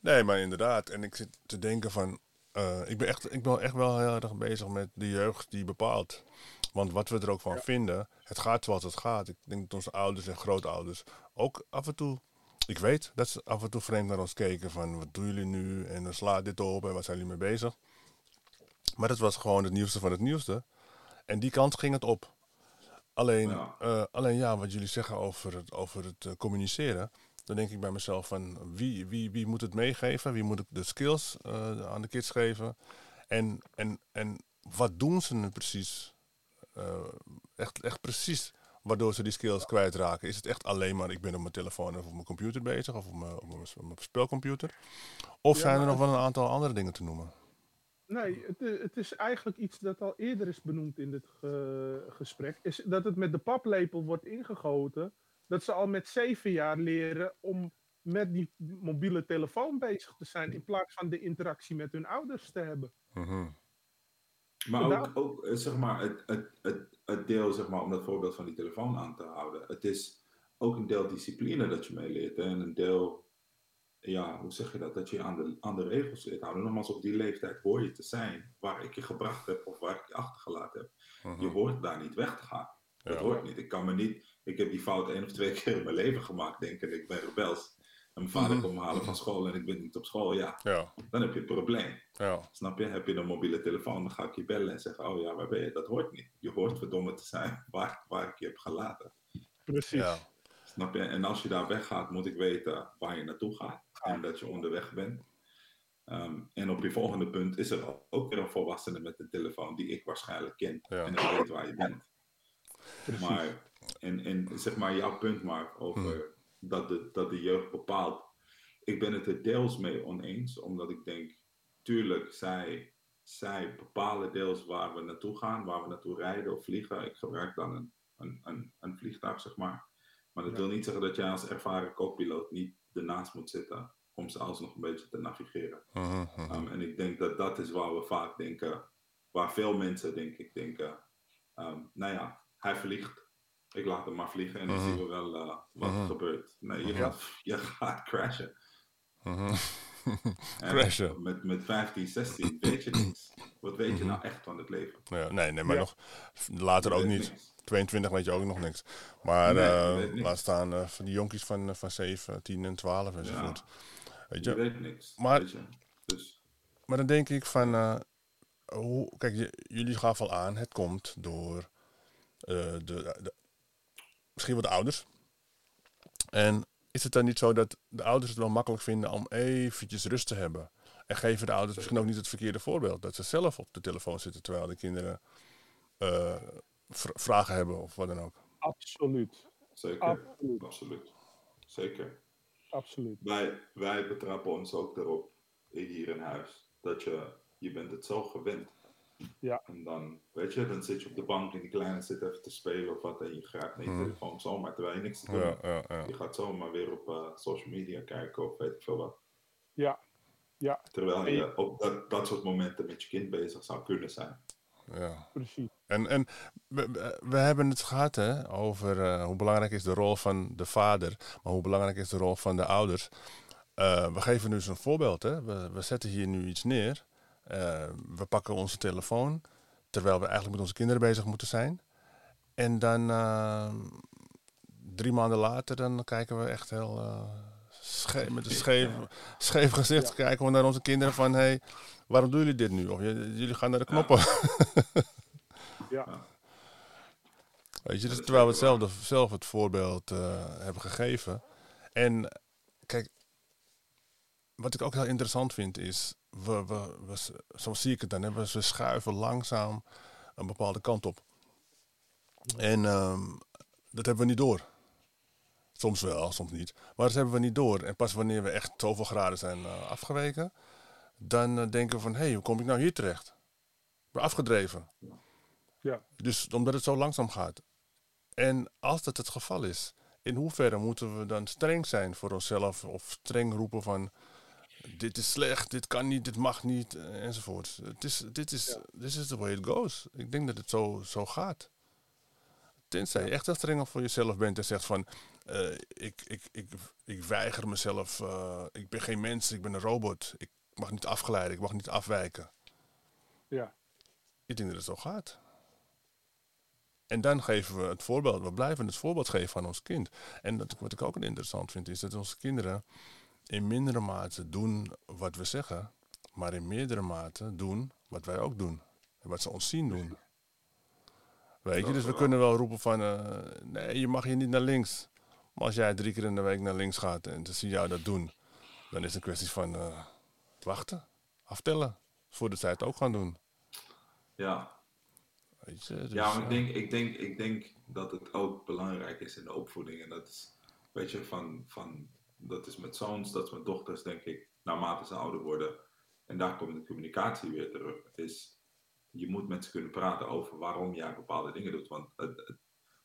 Nee, maar inderdaad. En ik zit te denken van... eh, ik, ben echt, ik ben echt wel heel erg bezig met de jeugd die bepaalt. Want wat we er ook van vinden, het gaat zoals het gaat. Ik denk dat onze ouders en grootouders ook af en toe... Ik weet dat ze af en toe vreemd naar ons keken van... Wat doen jullie nu? En dan slaat dit op en waar zijn jullie mee bezig? Maar dat was gewoon het nieuwste van het nieuwste. En die kant ging het op. Alleen Ja. ja, alleen ja wat jullie zeggen over het, over het eh, communiceren. Dan denk ik bij mezelf van wie, wie, wie moet het meegeven? Wie moet de skills eh, aan de kids geven? En, en, en wat doen ze nu precies? Eh, echt, echt precies waardoor ze die skills kwijtraken. Is het echt alleen maar ik ben op mijn telefoon of op mijn computer bezig of op mijn, op mijn, op mijn spelcomputer? Of Ja, zijn er nog wel een aantal andere dingen te noemen? Nee, het, i- het is eigenlijk iets dat al eerder is benoemd in dit ge- gesprek. Is dat het met de paplepel wordt ingegoten. Dat ze al met zeven jaar leren om met die mobiele telefoon bezig te zijn. In plaats van de interactie met hun ouders te hebben. Mhm. Maar ook, ook eh, zeg maar, het, het, het, het deel, zeg maar, om dat voorbeeld van die telefoon aan te houden. Het is ook een deel discipline dat je meeleert. En een deel, ja, hoe zeg je dat? Dat je aan de, aan de regels leert houden. Nogmaals, op die leeftijd hoor je te zijn waar ik je gebracht heb of waar ik je achtergelaten heb. Mhm. Je hoort daar niet weg te gaan. Dat Ja. hoort niet. Ik kan me niet, ik heb die fout één of twee keer in mijn leven gemaakt, denken ik ben rebels. En mijn vader Mhm. komt me halen van school en ik ben niet op school. Ja, Ja, dan heb je een probleem. ja, Snap je? Heb je een mobiele telefoon, dan ga ik je bellen en zeggen: Oh ja, waar ben je? Dat hoort niet. Je hoort verdomme te zijn waar, waar ik je heb gelaten. Precies. ja. Snap je? En als je daar weggaat, moet ik weten waar je naartoe gaat en dat je onderweg bent. Ehm, en op je volgende punt is er ook weer een volwassene met een telefoon die ik waarschijnlijk ken Ja. en ik weet waar je bent. Precies. Maar, en, en zeg maar jouw punt maar over dat, de, dat de jeugd bepaalt. Ik ben het er deels mee oneens, omdat ik denk, tuurlijk, zij, zij bepalen deels waar we naartoe gaan, waar we naartoe rijden of vliegen. Ik gebruik dan een, een, een, een vliegtuig, zeg maar. Maar dat Ja. wil niet zeggen dat jij als ervaren co-piloot niet ernaast moet zitten om ze alsnog een beetje te navigeren. Mhm, mhm. Um, en ik denk dat dat is waar we vaak denken, waar veel mensen denk ik denken, um, nou ja, hij vliegt, ik laat hem maar vliegen en dan Mhm. zien we wel uh, wat er gebeurt. Nee, je, gaat, je gaat crashen. Mhm. En Crashen. Met, met 15, 16 weet je niks. Wat weet je nou echt van het leven? Ja, nee, nee, maar Ja. nog later ook niet. niks. 22 weet je ook nog niks. Maar Nee, eh, laat staan eh, van die jonkies van, eh, van 7, 10 en 12 enzovoort. Weet Je je? weet niks. Maar- weet je? Dus Maar dan denk ik van, eh, hoe, kijk, je- jullie gaven al aan, het komt door eh, de, de, misschien wel de ouders. En is het dan niet zo dat de ouders het wel makkelijk vinden om eventjes rust te hebben? En geven de ouders misschien ook niet het verkeerde voorbeeld? Dat ze zelf op de telefoon zitten terwijl de kinderen eh, vra- vragen hebben of wat dan ook. Absoluut. zeker. Absoluut. Absoluut. Zeker. Absoluut. Wij, wij betrappen ons ook erop hier in huis. Dat je, je bent het zo gewend. Ja. En dan, weet je, dan zit je op de bank en die kleine zit even te spelen of wat. En je grijpt naar je Mhm. telefoon zomaar terwijl je niks te doen Ja, hebt. ja, ja. Je gaat zomaar weer op eh, social media kijken of weet ik veel wat. Ja. Ja, Terwijl je op dat, dat soort momenten met je kind bezig zou kunnen zijn. ja. precies. En, en we, we hebben het gehad hè, over uh, hoe belangrijk is de rol van de vader, maar hoe belangrijk is de rol van de ouders. Uh, we geven nu een voorbeeld. Hè. We, we zetten hier nu iets neer. Uh, we pakken onze telefoon, terwijl we eigenlijk met onze kinderen bezig moeten zijn. En dan drie maanden later, dan kijken we echt heel scheef, met een scheef, scheef gezicht kijken we naar onze kinderen van... Hey, waarom doen jullie dit nu? Of jullie gaan naar de knoppen. Ja. Weet je, dus terwijl we het zelf, het voorbeeld uh, hebben gegeven. En kijk, wat ik ook heel interessant vind is, we, we, we, zo zie ik het dan, hè, we, we schuiven langzaam een bepaalde kant op. En um, dat hebben we niet door. Soms wel, soms niet. Maar dat hebben we niet door. En pas wanneer we echt zoveel graden zijn uh, afgeweken, dan uh, denken we van, hé, hey, hoe kom ik nou hier terecht? We afgedreven. Ja. Dus omdat het zo langzaam gaat. En als dat het geval is, in hoeverre moeten we dan streng zijn voor onszelf of streng roepen van dit is slecht, dit kan niet, dit mag niet, eh, enzovoort. Het is, dit is, ja. this is the way it goes. Ik denk dat het zo, zo gaat. Tenzij je echt heel streng voor jezelf bent en zegt van uh, ik, ik, ik, ik weiger mezelf, uh, ik ben geen mens, ik ben een robot. Ik mag niet afgeleiden, ik mag niet afwijken. Ja. Ik denk dat het zo gaat. En dan geven we het voorbeeld, we blijven het voorbeeld geven aan ons kind. En dat, wat ik ook interessant vind, is dat onze kinderen in mindere mate doen wat we zeggen, maar in meerdere mate doen wat wij ook doen. En wat ze ons zien doen. Weet je, dus we kunnen wel roepen van, uh, nee, je mag hier niet naar links. Maar als jij drie keer in de week naar links gaat en ze zien jou dat doen, dan is het een kwestie van uh, wachten, aftellen, voordat zij het ook gaan doen. Ja, Weet je, dus, ja, maar ik denk, ik, denk, ik denk dat het ook belangrijk is in de opvoeding. En dat is, weet je, van, van, dat is met zoons, dat is met dochters, denk ik, naarmate ze ouder worden. En daar komt de communicatie weer terug. Is, je moet met ze kunnen praten over waarom jij bepaalde dingen doet. Want het, het,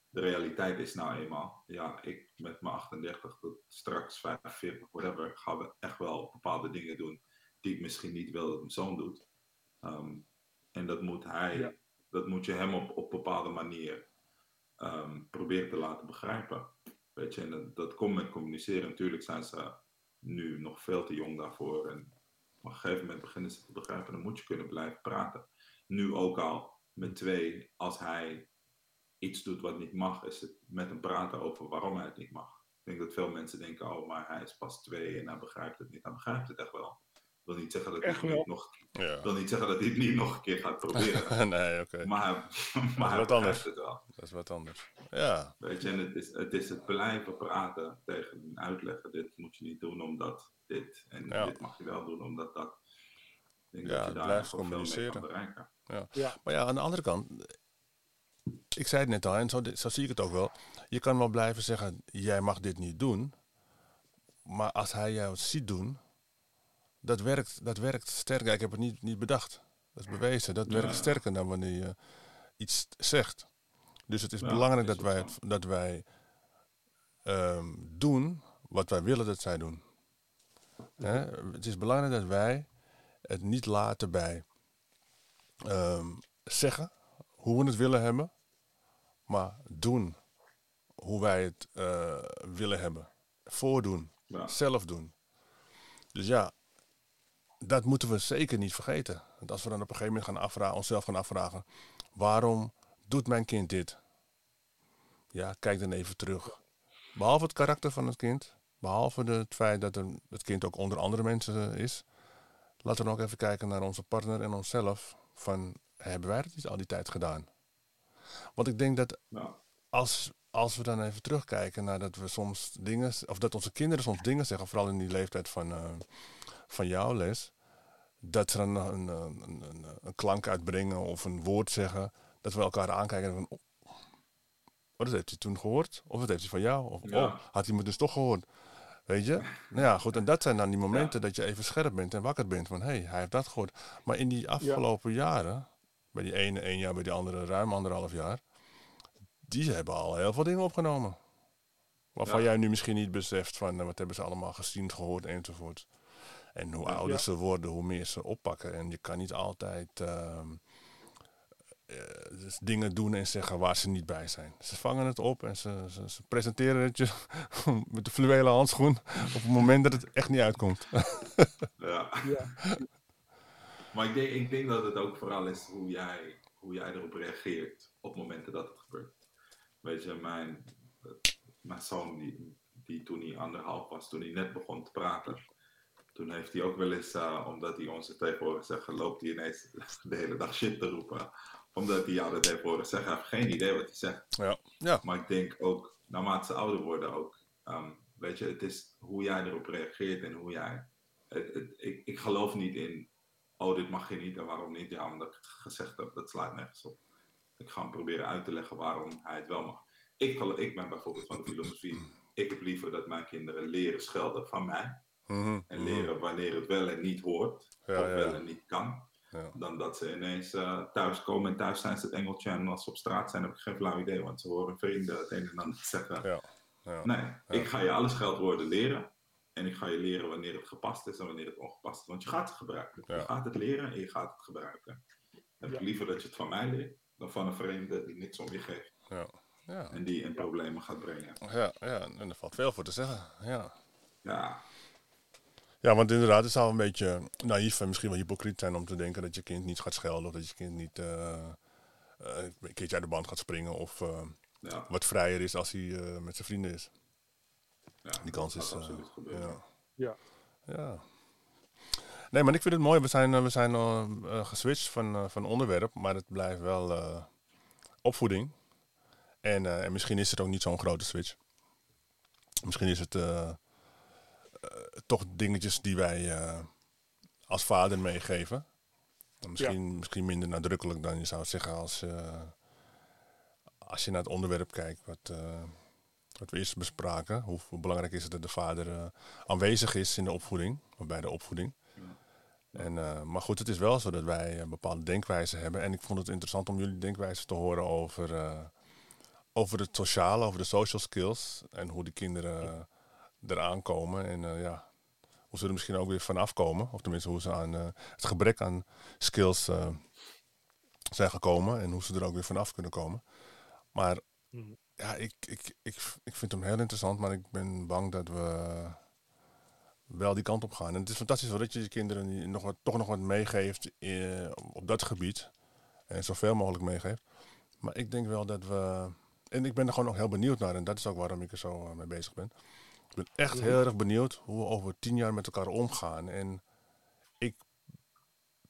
de realiteit is nou eenmaal, ja, ik met mijn 38 tot straks 45, whatever, gaan we echt wel bepaalde dingen doen die ik misschien niet wil dat mijn zoon doet. Um, en dat moet hij ja dat moet je hem op, op bepaalde manier um, proberen te laten begrijpen. Weet je, en dat, dat komt met communiceren. Natuurlijk zijn ze nu nog veel te jong daarvoor. En op een gegeven moment beginnen ze te begrijpen. Dan moet je kunnen blijven praten. Nu ook al met twee, als hij iets doet wat niet mag, is het met hem praten over waarom hij het niet mag. Ik denk dat veel mensen denken, oh, maar hij is pas twee en hij begrijpt het niet. Hij begrijpt het echt wel wil niet zeggen dat hij het nog, ja. wil niet zeggen dat hij het niet nog een keer gaat proberen. nee, oké. Okay. Maar, maar dat is wat anders. het wel. Dat is wat anders. Ja. Weet je, en het is, het is het blijven praten tegen en uitleggen. Dit moet je niet doen omdat dit. En ja. dit mag je wel doen omdat dat. Ik denk ja, dat je daar blijft communiceren. Ja. Maar ja, aan de andere kant, ik zei het net al, en zo, zo zie ik het ook wel. Je kan wel blijven zeggen, jij mag dit niet doen. Maar als hij jou ziet doen, dat werkt, dat werkt sterker. Ik heb het niet, niet bedacht. Dat is bewezen. Dat werkt sterker dan wanneer je iets zegt. Dus het is Ja, belangrijk is dat wij, het, dat wij ehm, doen wat wij willen dat zij doen. Hè? Het is belangrijk dat wij het niet laten bij ehm, zeggen hoe we het willen hebben, maar doen hoe wij het eh, willen hebben. Voordoen, Ja. zelf doen. Dus ja, dat moeten we zeker niet vergeten. Want als we dan op een gegeven moment gaan afvragen, onszelf gaan afvragen, waarom doet mijn kind dit? Ja, kijk dan even terug. Behalve het karakter van het kind, behalve het feit dat het kind ook onder andere mensen eh, is, laten we dan ook even kijken naar onze partner en onszelf. Van, hebben wij het niet al die tijd gedaan? Want ik denk dat Ja. als, als we dan even terugkijken naar dat we soms dingen, of dat onze kinderen soms dingen zeggen, vooral in die leeftijd van, eh, van jouw les, dat ze dan een, een, een, een, klank uitbrengen of een woord zeggen, dat we elkaar aankijken en van, oh, dat heeft hij toen gehoord? Of dat heeft hij van jou? Of Ja. oh, had hij me dus toch gehoord? Weet je? Nou ja, goed. En dat zijn dan die momenten dat je even scherp bent en wakker bent van, hé, hey, hij heeft dat gehoord. Maar in die afgelopen jaren, bij die ene één jaar, bij die andere ruim anderhalf jaar, die hebben al heel veel dingen opgenomen. Waarvan Ja. jij nu misschien niet beseft van eh, wat hebben ze allemaal gezien, gehoord enzovoort. En hoe ouder Ja. ze worden, hoe meer ze oppakken. En je kan niet altijd. ehm, dus dingen doen en zeggen waar ze niet bij zijn. Ze vangen het op en ze, ze, ze presenteren het je met de fluwelen handschoen op het moment dat het echt niet uitkomt. ja. Ja. Maar ik denk, ik denk dat het ook vooral is hoe jij, hoe jij erop reageert op momenten dat het gebeurt. Weet je, mijn, mijn zoon, die, die toen hij anderhalf was, toen hij net begon te praten, toen heeft hij ook wel eens, uh, omdat hij onze tegenwoordig zeggen, loopt hij ineens de hele dag shit te roepen. Omdat hij altijd tegenwoordig zegt, hij heeft geen idee wat hij zegt. Ja. ja. Maar ik denk ook, naarmate ze ouder worden ook, um, weet je, het is hoe jij erop reageert en hoe jij... Het, het, ik, ik geloof niet in, oh dit mag je niet en waarom niet. Ja, omdat ik het gezegd heb, dat slaat nergens op. Ik ga hem proberen uit te leggen waarom hij het wel mag. Ik, ik ben bijvoorbeeld van de filosofie, ik heb liever dat mijn kinderen leren schelden van mij. Mm -hmm. En leren wanneer het wel en niet hoort, Ja, of ja. wel en niet kan. Ja. Dan dat ze ineens uh, thuis komen en thuis zijn ze het engeltje. En als ze op straat zijn, heb ik geen flauw idee, want ze horen vrienden het een en ander zeggen. Ja. Ja. Nee, ik ga je alle scheldwoorden leren. En ik ga je leren wanneer het gepast is en wanneer het ongepast is. Want je gaat het gebruiken. Ja. Je gaat het leren en je gaat het gebruiken. Dan heb ik liever dat je het van mij leert, dan van een vreemde die niks om je geeft. Ja. Ja. En die in problemen gaat brengen. Ja, ja, en er valt veel voor te zeggen. Ja. Ja, ja, want inderdaad, het zou een beetje naïef en misschien wel hypocriet zijn om te denken dat je kind niet gaat schelden of dat je kind niet eh, eh, een keertje uit de band gaat springen of eh, ja, wat vrijer is als hij eh, met zijn vrienden is. ja. Die kans dat is. ja. Ja. Ja. Nee, maar ik vind het mooi. We zijn, we zijn geswitcht van, van onderwerp, maar het blijft wel eh, opvoeding. En, eh, en misschien is het ook niet zo'n grote switch. Misschien is het toch dingetjes die wij eh, als vader meegeven. Misschien, misschien minder nadrukkelijk dan je zou zeggen als, eh, als je naar het onderwerp kijkt wat, eh, wat we eerst bespraken. Hoe, hoe belangrijk is het dat de vader eh, aanwezig is in de opvoeding, of bij de opvoeding. En, eh, maar goed, het is wel zo dat wij een bepaalde denkwijze hebben. En ik vond het interessant om jullie denkwijze te horen over, eh, over het sociale, over de social skills. En hoe de kinderen eh, eraan komen. En eh, ja, hoe ze er misschien ook weer vanaf komen. Of tenminste, hoe ze aan eh, het gebrek aan skills eh, zijn gekomen. En hoe ze er ook weer vanaf kunnen komen. Maar Mhm. ja, ik, ik, ik, ik vind hem heel interessant. Maar ik ben bang dat we wel die kant op gaan. En het is fantastisch wel dat je je kinderen nog wat, toch nog wat meegeeft eh, op dat gebied. En zoveel mogelijk meegeeft. Maar ik denk wel dat we... En ik ben er gewoon nog heel benieuwd naar. En dat is ook waarom ik er zo mee bezig ben. Ik ben echt heel erg benieuwd hoe we over tien jaar met elkaar omgaan. En ik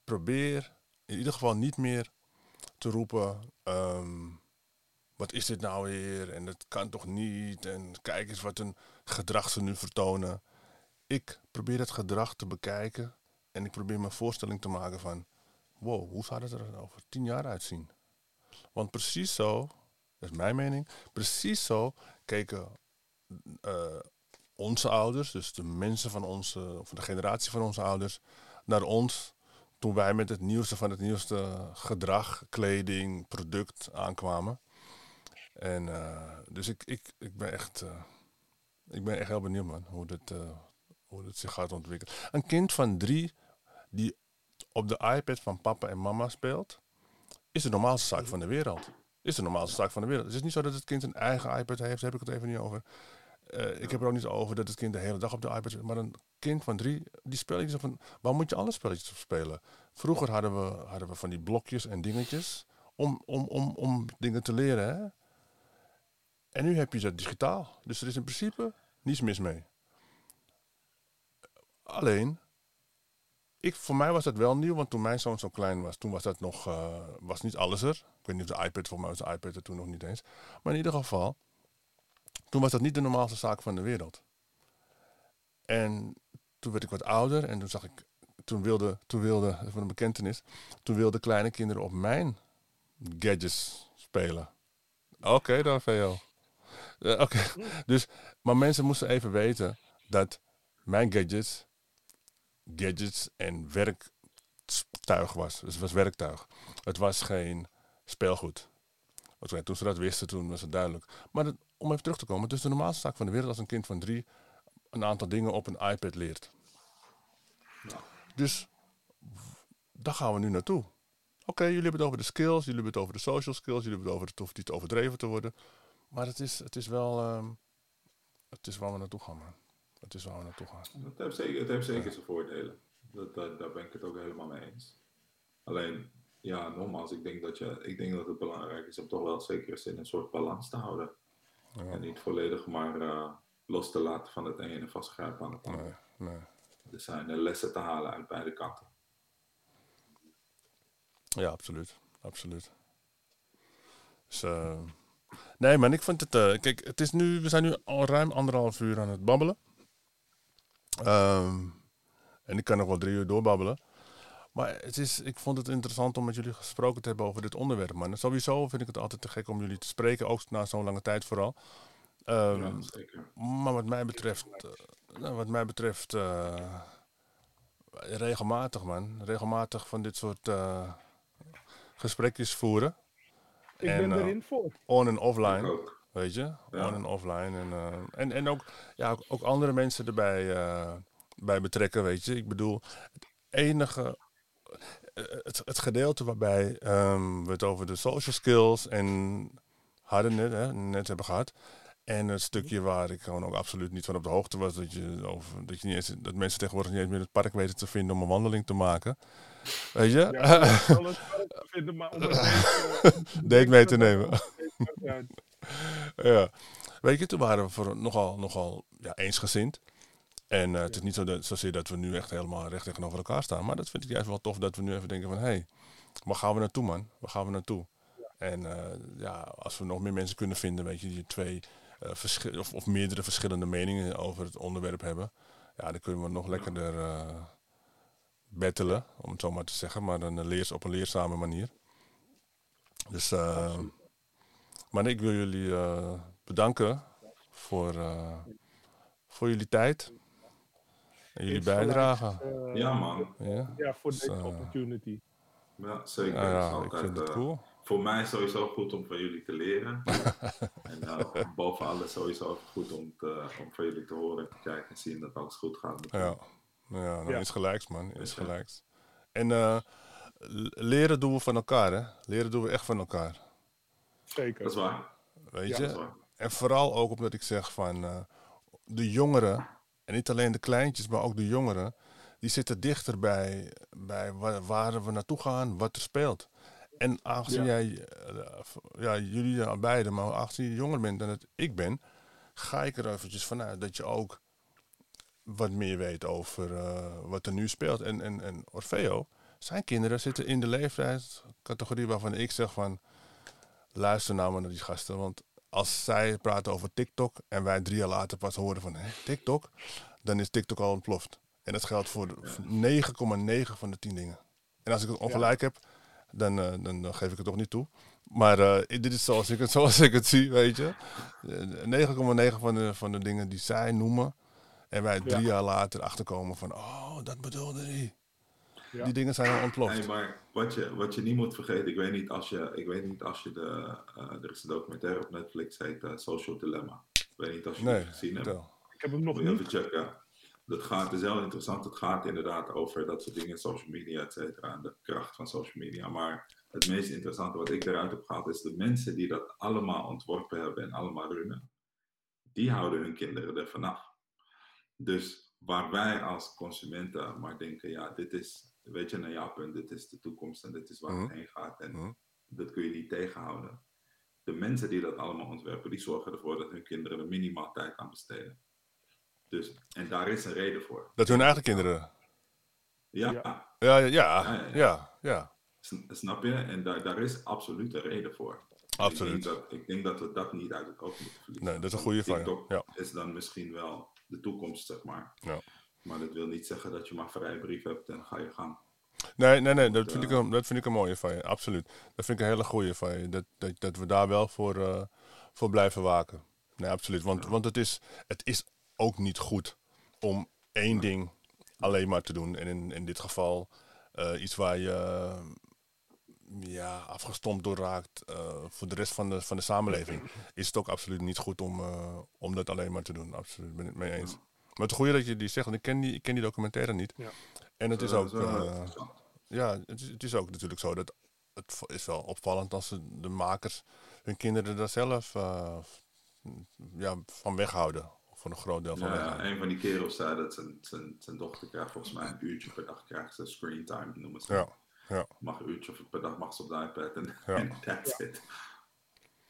probeer in ieder geval niet meer te roepen... ehm, wat is dit nou weer? En dat kan toch niet? En kijk eens wat een gedrag ze nu vertonen. Ik probeer het gedrag te bekijken en ik probeer een voorstelling te maken van, wow, hoe zou het er over tien jaar uitzien? Want precies zo, dat is mijn mening, precies zo keken eh, onze ouders, dus de mensen van onze, of de generatie van onze ouders, naar ons toen wij met het nieuwste van het nieuwste gedrag, kleding, product aankwamen. En eh, dus ik, ik, ik ben echt, eh, ik ben echt heel benieuwd man, hoe dit, eh, hoe dit zich gaat ontwikkelen. Een kind van drie die op de iPad van papa en mama speelt, is de normaalste zaak van de wereld. Is de normaalste zaak van de wereld. Het is niet zo dat het kind een eigen iPad heeft, heb ik het even niet over. Eh, ik heb er ook niet over dat het kind de hele dag op de iPad zit. Maar een kind van drie, die spelletjes van... Waar moet je alle spelletjes op spelen? Vroeger hadden we, hadden we van die blokjes en dingetjes om, om, om, om dingen te leren. Hè? En nu heb je dat digitaal. Dus er is in principe niets mis mee. Alleen, ik, voor mij was dat wel nieuw, want toen mijn zoon zo klein was, toen was dat nog, eh, was niet alles er. Ik weet niet of de iPad, voor mij was de iPad er toen nog niet eens. Maar in ieder geval, toen was dat niet de normaalste zaak van de wereld. En toen werd ik wat ouder en toen zag ik, toen wilde, toen wilde, van een bekentenis, toen wilden kleine kinderen op mijn gadgets spelen. Oké dan, VO. Eh, Oké, dus, maar mensen moesten even weten dat mijn gadgets, gadgets en werktuig was. Dus het was werktuig. Het was geen speelgoed. Oké, toen ze dat wisten, toen was het duidelijk. Maar dat- om even terug te komen, het is de normaalste zaak van de wereld als een kind van drie een aantal dingen op een iPad leert. Dus w- daar gaan we nu naartoe. Oké, jullie hebben het over de skills, jullie hebben het over de social skills, jullie hebben het over het hoeft niet overdreven te worden. Maar het is, het is wel, ehm, het is waar we naartoe gaan, man. Het is waar we naartoe gaan. Het heeft zeker, het heeft zeker zijn voordelen. Dat, dat, daar ben ik het ook helemaal mee eens. Alleen, ja, nogmaals, ik denk dat, je, ik denk dat het belangrijk is om toch wel zeker in een soort balans te houden. Ja. En niet volledig maar eh, los te laten van het ene en vastgrijpen aan het andere. Nee, nee. Er zijn eh, lessen te halen uit beide kanten. Ja, absoluut. Absoluut. Dus, eh, nee, man, ik vind het... kijk, het is nu, we zijn nu al ruim anderhalf uur aan het babbelen. Ehm, en ik kan nog wel drie uur doorbabbelen. Maar het is, ik vond het interessant om met jullie gesproken te hebben over dit onderwerp, man. Sowieso vind ik het altijd te gek om jullie te spreken, ook na zo'n lange tijd vooral. Ehm, ja, zeker. maar wat mij betreft, eh, nou, wat mij betreft, eh, regelmatig man, regelmatig van dit soort eh, gesprekjes voeren. Ik En, ben erin voor. On en Ik offline, ook. weet je, Ja. on en offline. En, en, en ook, ja, ook, ook andere mensen erbij eh, bij betrekken, weet je. Ik bedoel, het enige, het, het gedeelte waarbij ehm, we het over de social skills en hadden net, hè, net hebben gehad. En het stukje waar ik gewoon ook absoluut niet van op de hoogte was, dat, je dat, je niet eens, dat mensen tegenwoordig niet eens meer het park weten te vinden om een wandeling te maken. Weet je? Ja, het vinden, maar om het Date mee te nemen. Ja, ja. Weet je, toen waren we voor nogal, nogal ja, eensgezind. En eh, het is niet zo dat, zozeer dat we nu echt helemaal recht tegenover elkaar staan. Maar dat vind ik juist wel tof dat we nu even denken van... Hé, hey, waar gaan we naartoe man? Waar gaan we naartoe? En eh, ja, als we nog meer mensen kunnen vinden, weet je, die twee verschil- of, of meerdere verschillende meningen over het onderwerp hebben. Ja, dan kunnen we nog lekkerder battelen, om het zo maar te zeggen. Maar dan leers op een leerzame manier. Dus, maar ik wil jullie bedanken voor, voor jullie tijd. En jullie insgelijks, bijdrage. eh, Ja, man. Ja, Ja, voor deze opportunity. Ja, zeker. ja, ja ik altijd, vind het eh, cool. Voor mij sowieso goed om van jullie te leren. en eh, boven alles sowieso ook goed om, te, om van jullie te horen, te kijken en zien dat alles goed gaat. Ja, ja nou, Ja. is gelijks man, is Ja. gelijks. En eh, leren doen we van elkaar hè. Leren doen we echt van elkaar. Zeker. Dat is waar. Weet Ja, je? Dat is waar. En vooral ook omdat ik zeg van eh, de jongeren, en niet alleen de kleintjes, maar ook de jongeren, die zitten dichter bij, bij waar, we naartoe gaan, wat er speelt. En aangezien Ja. jij, eh, ja, jullie beiden, maar aangezien je jonger bent dan dat ik ben, ga ik er eventjes vanuit dat je ook wat meer weet over eh, wat er nu speelt. En, en, en Orfeo, zijn kinderen zitten in de leeftijdscategorie waarvan ik zeg van, luister nou maar naar die gasten, want als zij praten over TikTok en wij drie jaar later pas horen van Hé, TikTok, dan is TikTok al ontploft. En dat geldt voor de- 9,9 van de 10 dingen. En als ik het ongelijk heb, dan, eh, dan, dan geef ik het toch niet toe. Maar eh, dit is zoals ik, het, zoals ik het zie, weet je. Eh, 9,9 van de, van de dingen die zij noemen. En wij drie jaar later achterkomen van, oh, dat bedoelde hij. Ja. Die dingen zijn al ontploft. Nee, maar wat je, wat je niet moet vergeten, ik weet niet als je, ik weet niet als je de, eh, er is een documentaire op Netflix, heet eh, Social Dilemma. Ik weet niet als je nee, het gezien hebt. Ik heb hem nog niet. even checken. Dat gaat, het is heel interessant. Het gaat inderdaad over dat soort dingen, social media, et cetera, en de kracht van social media. Maar het meest interessante wat ik eruit heb gehaald, is de mensen die dat allemaal ontworpen hebben en allemaal runnen, die houden hun kinderen er vanaf. Dus waar wij als consumenten maar denken, ja, dit is, weet je, naar jouw punt, dit is de toekomst en dit is waar het heen gaat. En dat kun je niet tegenhouden. De mensen die dat allemaal ontwerpen, die zorgen ervoor dat hun kinderen er minimaal tijd aan besteden. Dus, en daar is een reden voor. Dat hun eigen kinderen. Ja, Ja. Ja, ja, ja, Ja, ja, ja. ja, ja. sn- snap je? En daar, daar is absoluut een reden voor. Absoluut. Ik denk, dat, ik denk dat we dat niet uit het oog moeten verliezen. Nee, dat is een goede. TikTok Ja. is dan misschien wel de toekomst, zeg maar. Ja. Maar dat wil niet zeggen dat je maar vrije brief hebt en ga je gang. Nee, nee, nee, dat vind, ik eh, een, dat vind ik een mooie van je, absoluut. Dat vind ik een hele goede van je, dat, dat, dat we daar wel voor, eh, voor blijven waken. Nee, absoluut, want, want het, is, het is ook niet goed om één ding alleen maar te doen. En in, in dit geval eh, iets waar je ja, afgestompt door raakt voor de rest van de, van de samenleving, is het ook absoluut niet goed om, om dat alleen maar te doen. Absoluut, ben ik het mee eens. Maar het goede dat je die zegt, want ik ken die, ik ken die documentaire niet. Ja. En het is ook... eh, ja, het is, het is ook natuurlijk zo dat het is wel opvallend als ze- de makers hun kinderen daar zelf eh, ja, van weghouden. Voor een groot deel van Ja, weghouden. een van die kerels zei dat zijn, zijn, zijn dochter krijgt volgens mij een uurtje per dag krijgt ze screen time noemen ze. Ja, ja. Mag een uurtje per dag mag ze op de iPad en Ja. en that's it.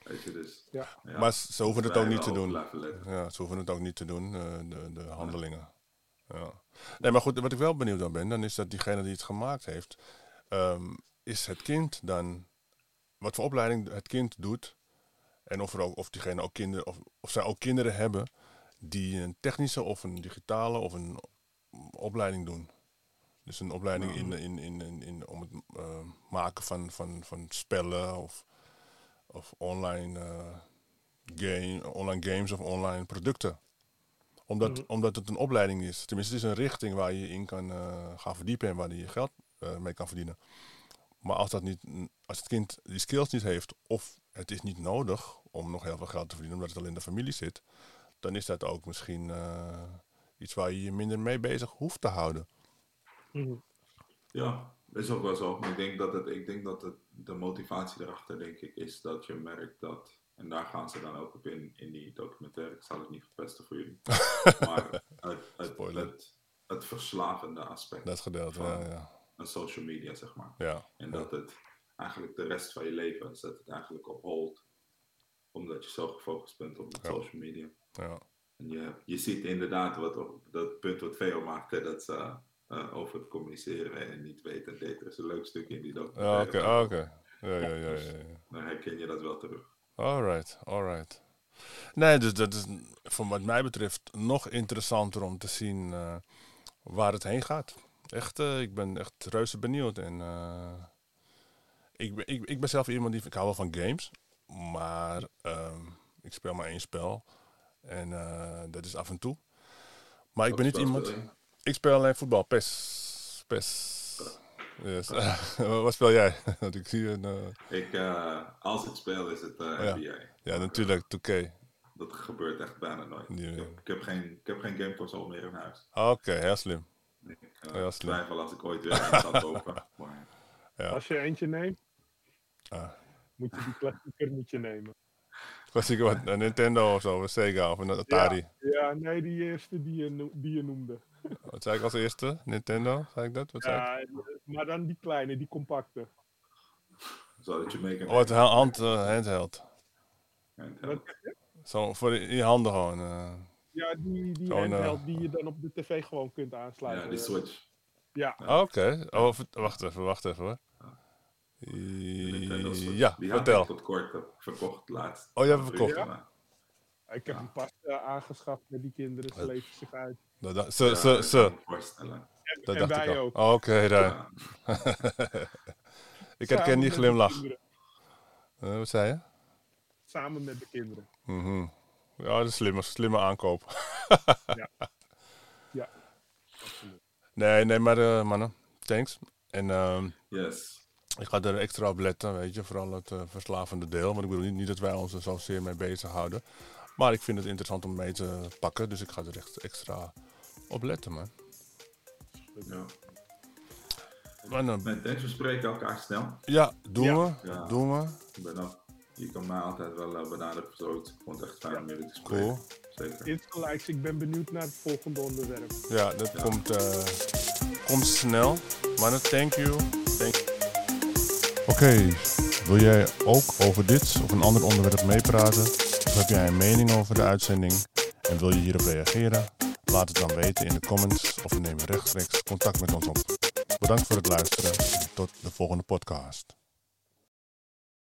Weet je dus. Ja. ja, Maar ze hoeven het ook niet te doen. Ja, ze hoeven het ook niet te doen, eh, de, de handelingen. Ja. Nee, maar goed, wat ik wel benieuwd naar ben, dan is dat diegene die het gemaakt heeft, ehm, is het kind dan, wat voor opleiding het kind doet, en of, er ook, of diegene ook kinderen, of, of zij ook kinderen hebben die een technische of een digitale of een opleiding doen. Dus een opleiding in, in, in, in, in- om het eh, maken van, van, van spellen of, of online, eh, game, online games of online producten. Omdat, Mhm. omdat het een opleiding is. Tenminste, het is een richting waar je in kan eh, gaan verdiepen en waar je je geld eh, mee kan verdienen. Maar als, dat niet, als het kind die skills niet heeft, of het is niet nodig om nog heel veel geld te verdienen, omdat het al in de familie zit, dan is dat ook misschien eh, iets waar je je minder mee bezig hoeft te houden. Mhm. Ja, is ook wel zo. Maar ik denk dat, het, ik denk dat het, de motivatie erachter, denk ik, is dat je merkt dat, en daar gaan ze dan ook op in, in die documentaire, ik zal het niet verpesten voor jullie, maar het, het, het, het verslavende aspect Dat gedeelte, Van- ja, ja. van social media, zeg maar. ja. En dat het eigenlijk de rest van je leven zet het eigenlijk op hold. Omdat je zo gefocust bent op Ja. social media. ja. En je, je ziet inderdaad wat, op dat punt wat Veo maakte, dat ze eh, over het communiceren en niet weten en daten. Er is een leuk stukje in die documentaire. oké, ah, oké. Ja, ja, ja, ja, ja. Dan herken je dat wel terug. Alright, alright. Nee, dus dat is voor wat mij betreft nog interessanter om te zien eh, waar het heen gaat. Echt, eh, ik ben echt reuze benieuwd. En, ik, ben, ik, ik ben zelf iemand die, ik hou wel van games, maar ehm, ik speel maar één spel. En dat is af en toe. Maar ik ben niet iemand... Ik speel alleen voetbal, PES. PES. Yes. wat speel jij? Want ik zie een... eh, Ik, eh, als ik speel is het eh Oh ja. NBA. ja, natuurlijk, 2K. Dat gebeurt echt bijna nooit. Ik, heb, ik, heb geen, ik heb geen gameconsole meer in huis. Oké, heel slim. Ik eh, Ja, slim. twijfel als ik ooit weer een ga kopen. Maar Ja. Als je eentje neemt, Ah. moet je die klassieker moet je nemen. Klassieker wat, een Nintendo of zo, een Sega of een Atari. Ja, nee, die eerste die je, die je noemde. Wat zei ik als eerste? Nintendo, zei ik dat? Wat zei ik? Ja, maar dan die kleine, die compacte. zodat je mee kan Oh, het ha- hand, eh, handheld. Wat- Zo voor in je handen gewoon. eh. Ja, die, die eh, handheld die je dan op de tv gewoon kunt aansluiten. Ja, die Switch. Ja, Oké, oh, wacht even, wacht even hoor. De Nintendo Switch. Ja, die had vertel. ik tot kort verkocht laatst. Oh, je hebt hem verkocht? Ja. ik heb hem pas aangeschaft met die kinderen. Ze Het- leven zich uit. Dat, dat- ze, Ja, ze, ik kan ze. me voorstellen. Dat en dacht ik al. ook. Oh, Oké, daar. Ja. ik Samen herken die glimlach. Eh, wat zei je? Samen met de kinderen. Mhm. Ja, dat is slimme, slimme aankoop. Ja, absoluut. Nee, nee, maar eh, mannen, thanks. En ehm, Yes. ik ga er extra op letten, weet je, vooral het eh, verslavende deel. Want ik bedoel niet, niet dat wij ons er zozeer mee bezighouden. Maar ik vind het interessant om mee te pakken, dus ik ga er echt extra op letten, man. Ja. Maar, eh, Nee, thanks, we spreken elkaar snel. ja, doen Ja. we, Ja. doen we. Ik ben ook, je kan mij altijd wel uh, benaderen of zoiets. Ik vond het echt fijn om jullie te spreken. Cool. Zeker. Insgelijks, ik ben benieuwd naar het volgende onderwerp. Ja, dat Ja. Komt, eh, komt snel. Mannen, thank you. Thank Oké, wil jij ook over dit of een ander onderwerp meepraten? Of heb jij een mening over de uitzending en wil je hierop reageren? Laat het dan weten in de comments of neem rechtstreeks contact met ons op. Bedankt voor het luisteren en tot de volgende podcast.